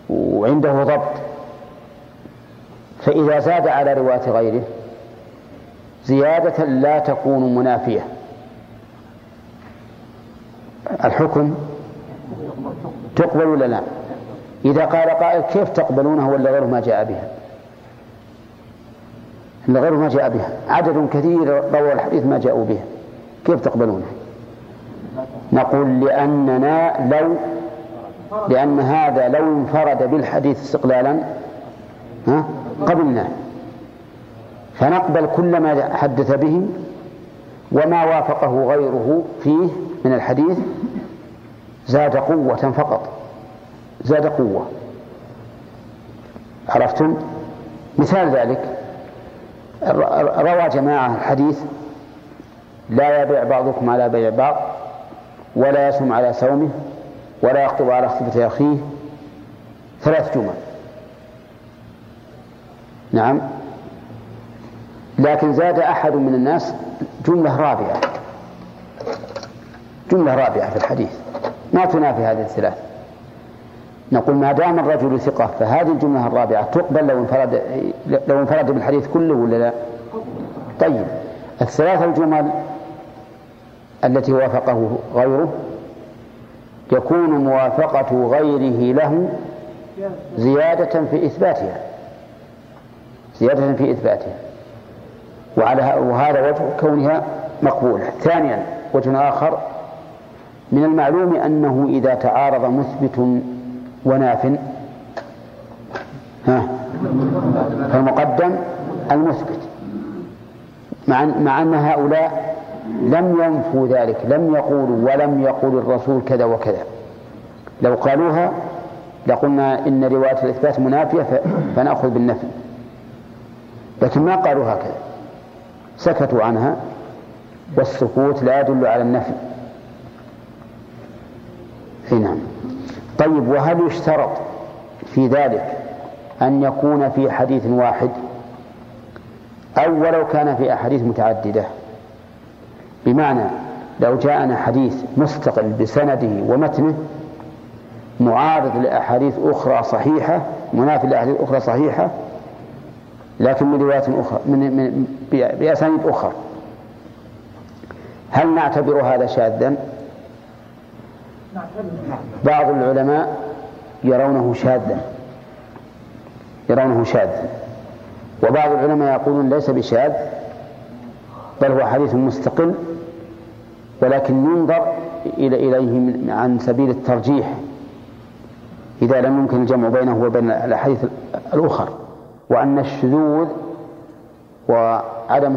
وعنده ضبط. فإذا زاد على رواية غيره زيادة لا تكون منافية. الحكم تقبل ولا لا؟ إذا قال قائل كيف تقبلونه ولا غيره ما جاء بها؟ إلا غيره ما جاء بها. عدد كثير روى الحديث ما جاءوا بها. كيف تقبلونه؟ نقول لأننا لو لأن هذا لو انفرد بالحديث استقلالا ها؟ قبلناه فنقبل كل ما حدث به وما وافقه غيره فيه من الحديث زاد قوة فقط. زاد قوة. عرفتم؟ مثال ذلك. روى جماعة الحديث لا يبيع بعضكم على بيع بعض ولا يسم على سومه ولا يخطب على خطبة أخيه. ثلاث جمل. نعم. لكن زاد أحد من الناس جملة رابعة. جملة رابعة في الحديث. ما تنافي هذه الثلاث. نقول ما دام الرجل ثقة فهذه الجملة الرابعة تقبل لو انفرد لو انفرد بالحديث كله ولا لا؟ طيب الثلاث الجمل التي وافقه غيره يكون موافقة غيره له زيادة في إثباتها. زيادة في إثباتها. وعلى وهذا وجه كونها مقبولة. ثانيا وجه آخر من المعلوم أنه إذا تعارض مثبت وناف. ها. فالمقدم المثبت مع مع أن هؤلاء لم ينفوا ذلك لم يقولوا ولم يقول الرسول كذا وكذا. لو قالوها لقلنا إن رواية الإثبات منافية فنأخذ بالنفي. لكن ما قالوا هكذا. سكتوا عنها والسكوت لا يدل على النفي. أي نعم. طيب وهل يشترط في ذلك أن يكون في حديث واحد؟ أو ولو كان في أحاديث متعددة. بمعنى لو جاءنا حديث مستقل بسنده ومتنه معارض لأحاديث أخرى صحيحة منافي لأحاديث أخرى صحيحة لكن من روايات أخرى من, من بأسانيد أخرى. هل نعتبر هذا شاذا؟ بعض العلماء يرونه شاذا يرونه شاذا وبعض العلماء يقولون ليس بشاذ بل هو حديث مستقل ولكن ينظر إلى إليه عن سبيل الترجيح. إذا لم يمكن الجمع بينه وبين الأحاديث الأخر وأن الشذوذ وعدم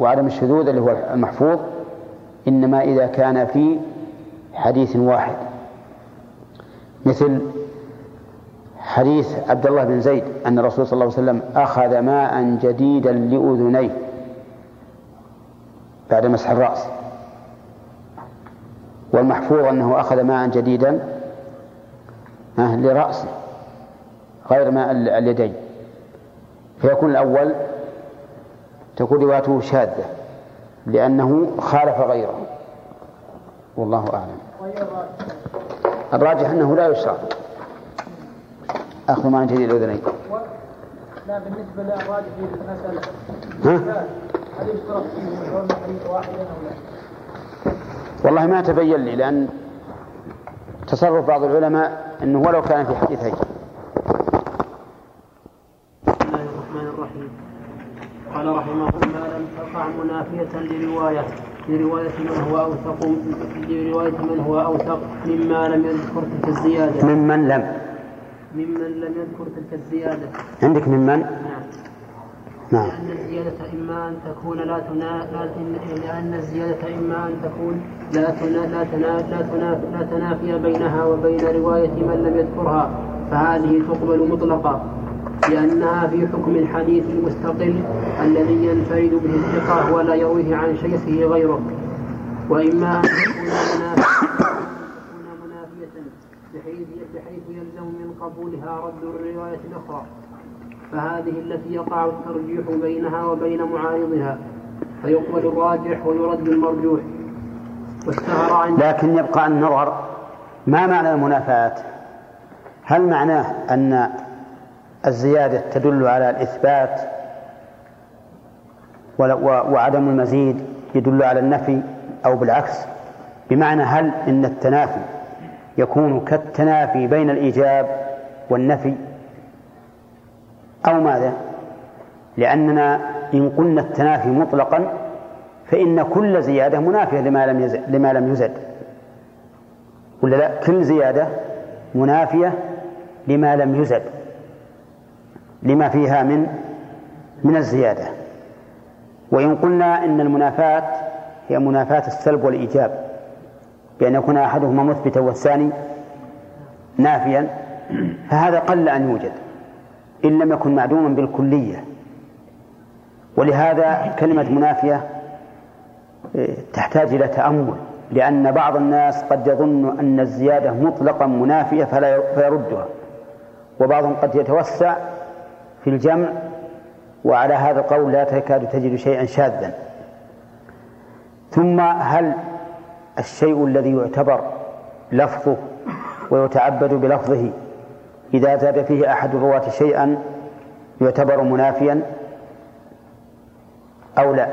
وعدم الشذوذ اللي هو المحفوظ إنما إذا كان في حديث واحد. مثل حديث عبد الله بن زيد أن الرسول صلى الله عليه وسلم أخذ ماء جديدا لأذنيه بعد مسح الرأس. والمحفوظ أنه أخذ ماء جديدا لرأسه غير ماء اليدين. فيكون الأول تكون روايته شاذة لأنه خالف غيره. والله أعلم. الراجح أنه لا يشرع. أخذ ماء جديد الأذنين لا بالنسبة للراجح في المسألة. ها؟ هل يشترط فيه كون حديث واحدا أو لا؟ والله ما تبين لي لأن تصرف بعض العلماء أنه ولو كان في حديثين بسم الله الرحمن الرحيم. قال رحمه الله لم تقع منافية لرواية لرواية من هو أوثق لرواية من هو أوثق مما لم يذكر تلك الزيادة. ممن لم. ممن لم يذكر تلك الزيادة. عندك ممن؟ نعم. نعم. لأن الزيادة إما أن تكون لا تنا لأن الزيادة إما أن تكون لا تنا لا تنا لا تنا لا تنافي بينها وبين رواية من لم يذكرها فهذه تقبل مطلقا. لأنها في حكم الحديث المستقل الذي ينفرد به الثقة ولا يرويه عن شيخه غيره. وإما أن تكون منافية بحيث بحيث يلزم من قبولها رد الرواية الأخرى. فهذه التي يقع الترجيح بينها وبين معارضها فيقبل الراجح ويرد المرجوح. واشتهر عند لكن يبقى النظر ما معنى المنافاة؟ هل معناه أن الزيادة تدل على الإثبات وعدم المزيد يدل على النفي أو بالعكس. بمعنى هل إن التنافي يكون كالتنافي بين الإيجاب والنفي؟ أو ماذا؟ لأننا إن قلنا التنافي مطلقا فإن كل زيادة منافية لما لم يزد, لما لم يزد. ولا لا؟ كل زيادة منافية لما لم يزد. لما فيها من من الزيادة. وإن قلنا إن المنافاة هي منافاة السلب والإيجاب بأن يكون أحدهما مثبتا والثاني نافيا فهذا قل أن يوجد إن لم يكن معدوما بالكلية. ولهذا كلمة منافية إيه، تحتاج إلى تأمل لأن بعض الناس قد يظن أن الزيادة مطلقا منافية فلا فيردها وبعضهم قد يتوسع في الجمع وعلى هذا القول لا تكاد تجد شيئا شاذا. ثم هل الشيء الذي يعتبر لفظه ويتعبد بلفظه إذا زاد فيه أحد الرواة شيئا يعتبر منافيا أو لا؟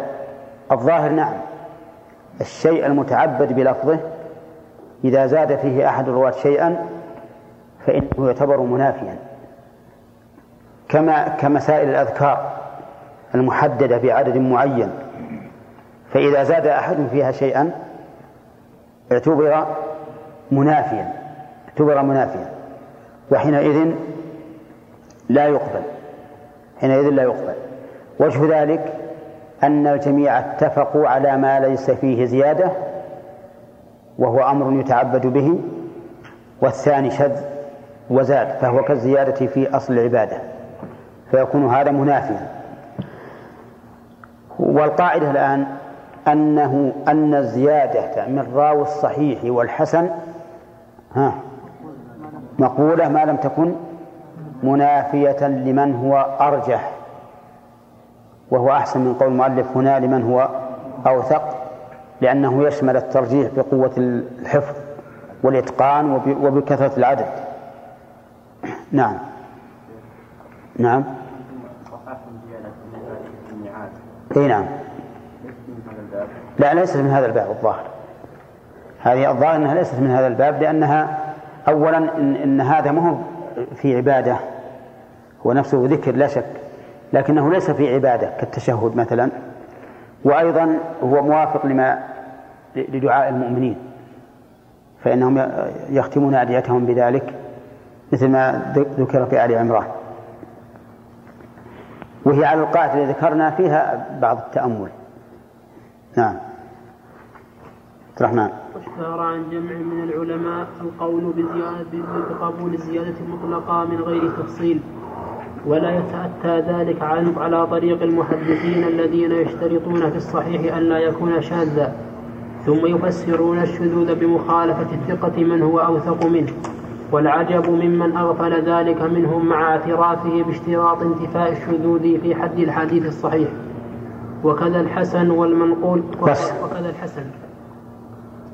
الظاهر نعم. الشيء المتعبد بلفظه إذا زاد فيه أحد الرواة شيئا فإنه يعتبر منافيا. كما كمسائل الأذكار المحددة بعدد معين. فإذا زاد أحد فيها شيئا اعتبر منافيا اعتبر منافيا وحينئذ لا يقبل حينئذ لا يقبل. وجه ذلك أن الجميع اتفقوا على ما ليس فيه زيادة وهو أمر يتعبد به والثاني شذ وزاد فهو كالزيادة في أصل العبادة. فيكون هذا منافيا. والقاعدة الآن أنه أن الزيادة من راوي الصحيح والحسن ها مقولة ما لم تكن منافية لمن هو أرجح وهو أحسن من قول المؤلف هنا لمن هو أوثق لأنه يشمل الترجيح بقوة الحفظ والإتقان وبكثرة العدد. نعم. نعم. إي نعم. لا ليست من هذا الباب الظاهر. هذه الظاهر إنها ليست من هذا الباب لأنها اولا إن, إن هذا ما هو في عبادة هو نفسه ذكر لا شك لكنه ليس في عبادة كالتشهد مثلا. وأيضا هو موافق لما لدعاء المؤمنين فإنهم يختمون ادعيتهم بذلك مثل ما ذكر في آل عمران. وهي على القاعدة اللي ذكرنا فيها بعض التأمل. نعم. عبد الرحمن. واشتهر عن جمع من العلماء القول بزيادة بقبول الزيادة المطلقة من غير تفصيل ولا يتأتى ذلك على طريق المحدثين الذين يشترطون في الصحيح أن لا يكون شاذا ثم يفسرون الشذوذ بمخالفة الثقة من هو أوثق منه. والعجب ممن أغفل ذلك منهم مع اعترافه باشتراط انتفاء الشذوذ في حد الحديث الصحيح. وكذا الحسن والمنقول وكذا الحسن.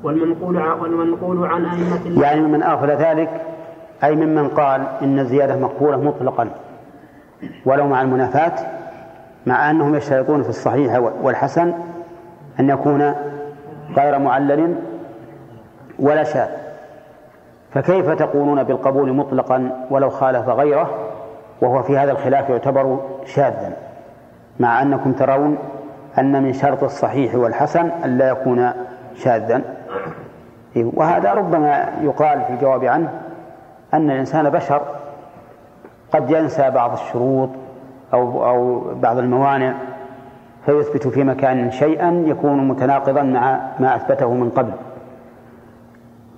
والمنقول والمنقول عن أئمة يعني ممن أغفل ذلك أي ممن قال إن الزيادة مقبولة مطلقا. ولو مع المنافاة مع أنهم يشترطون في الصحيح والحسن أن يكون غير معلل ولا شاذ. فكيف تقولون بالقبول مطلقا ولو خالف غيره وهو في هذا الخلاف يعتبر شاذا مع أنكم ترون أن من شرط الصحيح والحسن ألا يكون شاذا. وهذا ربما يقال في الجواب عنه أن الإنسان بشر قد ينسى بعض الشروط أو أو بعض الموانع فيثبت في مكان شيئا يكون متناقضا مع ما أثبته من قبل.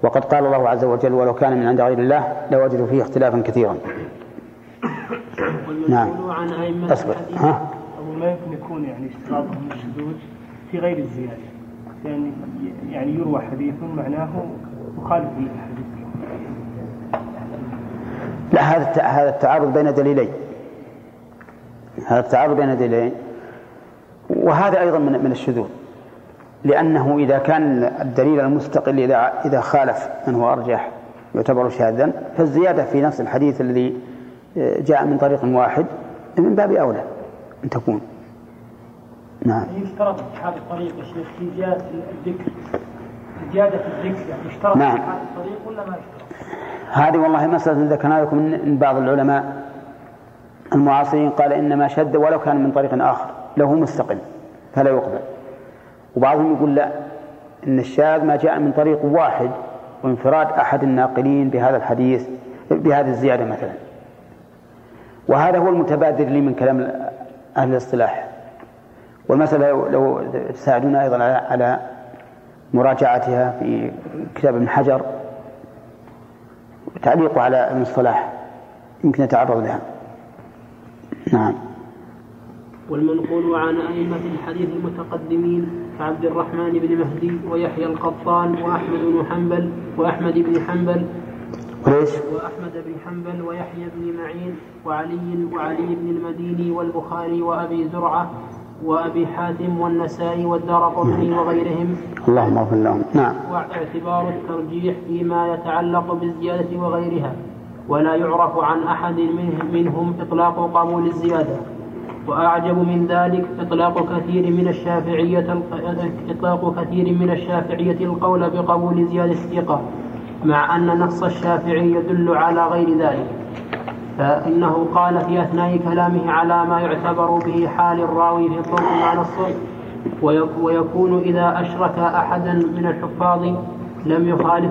وقد قال الله عز وجل ولو كان من عند غير الله لوجدوا فيه اختلافا كثيرا. نعم. أصبر. ها؟ ما يمكن يكون يعني اشتراطهم الشذوذ في غير الزيادة. يعني يعني يروى حديث معناه مخالف للحديث. لا هذا هذا التعارض بين دليلين. هذا التعارض بين دليلين. وهذا أيضا من من الشذوذ. لأنه إذا كان الدليل المستقل إذا إذا خالف من هو أرجح يعتبر شاذا فالزيادة في نفس الحديث الذي جاء من طريق واحد من باب أولى أن تكون نعم يشترط هذا الطريق يا شيخ في زيادة الذكر زيادة الذكر يعني يشترط نعم. هذا الطريق ولا ما يشترط؟ هذه والله مسألة ذكرنا لكم من بعض العلماء المعاصرين قال إنما شد ولو كان من طريق آخر له مستقل فلا يقبل وبعضهم يقول لا إن الشاذ ما جاء من طريق واحد وانفراد أحد الناقلين بهذا الحديث بهذه الزيادة مثلا. وهذا هو المتبادر لي من كلام أهل الاصطلاح. والمسألة لو, تساعدونا أيضا على مراجعتها في كتاب ابن حجر تعليقه على الصلاح يمكن نتعرض لها. نعم. والمنقول عن أئمة الحديث المتقدمين كعبد الرحمن بن مهدي ويحيى القطان وأحمد بن حنبل وأحمد بن حنبل وليش؟ وأحمد بن حنبل ويحيى بن معين وعلي وعلي بن المديني والبخاري وأبي زرعة وأبي حاتم والنسائي والدار قطني وغيرهم. اللهم اغفر لهم. نعم. واعتبار الترجيح فيما يتعلق بالزيادة وغيرها ولا يعرف عن أحد منه- منهم إطلاق قبول الزيادة. وأعجب من ذلك إطلاق كثير من الشافعية إطلاق كثير من الشافعية القول بقبول زيادة الثقة مع أن نص الشافعي يدل على غير ذلك. فإنه قال في أثناء كلامه على ما يعتبر به حال الراوي في ضوء ما نصه ويك- ويكون إذا أشرك أحدا من الحفاظ لم يخالف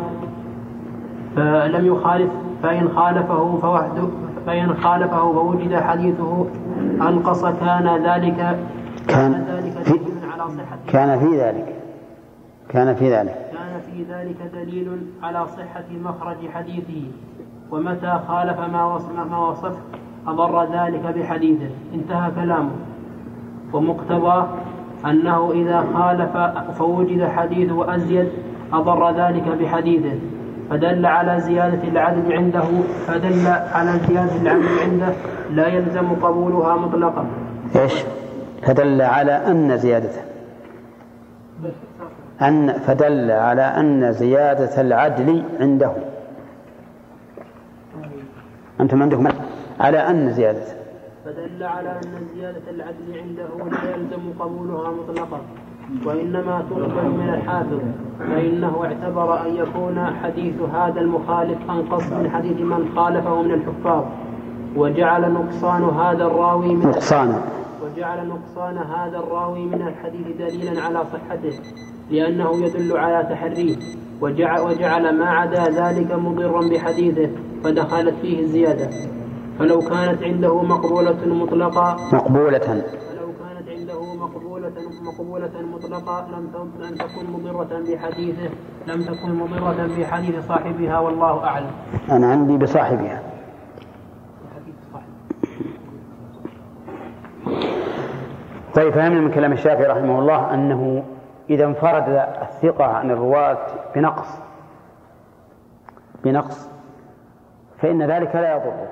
فلم يخالف فإن خالفه فوحده فإن خالفه فوجد حديثه أنقص كان ذلك كان ذلك في- دليل على صحة كان في ذلك. كان في ذلك. كان في ذلك دليل على صحة مخرج حديثه. ومتى خالف ما وصف, ما وصف أضر ذلك بحديثه. انتهى كلامه. ومقتضاه أنه إذا خالف فوجد حديثه أزيد أضر ذلك بحديثه. فدل على زيادة العدد عنده فدل على زيادة العدد عنده لا يلزم قبولها مطلقا. إيش؟ فدل على أن زيادته أن فدل على أن زيادة العدل عنده. أنتم عندكم على أن زيادته فدل على أن زيادة العدل عنده لا يلزم قبولها مطلقا. وإنما تقبل من الحافظ فإنه اعتبر أن يكون حديث هذا المخالف أنقص من حديث من خالفه من الحفاظ. وجعل نقصان هذا الراوي من نقصانا وجعل نقصان هذا الراوي من الحديث دليلا على صحته لأنه يدل على تحريه وجعل, وجعل ما عدا ذلك مضرا بحديثه فدخلت فيه الزيادة. فلو كانت عنده مقبولة مطلقة مقبولة. مقبولة مطلقة لم لم تكن مضرة بحديثه لم تكن مضرة بحديث صاحبها والله أعلم. أنا عندي بصاحبها. طيب فهمنا من كلام الشافعي رحمه الله أنه إذا انفرد الثقة عن الرواة بنقص بنقص فإن ذلك لا يضره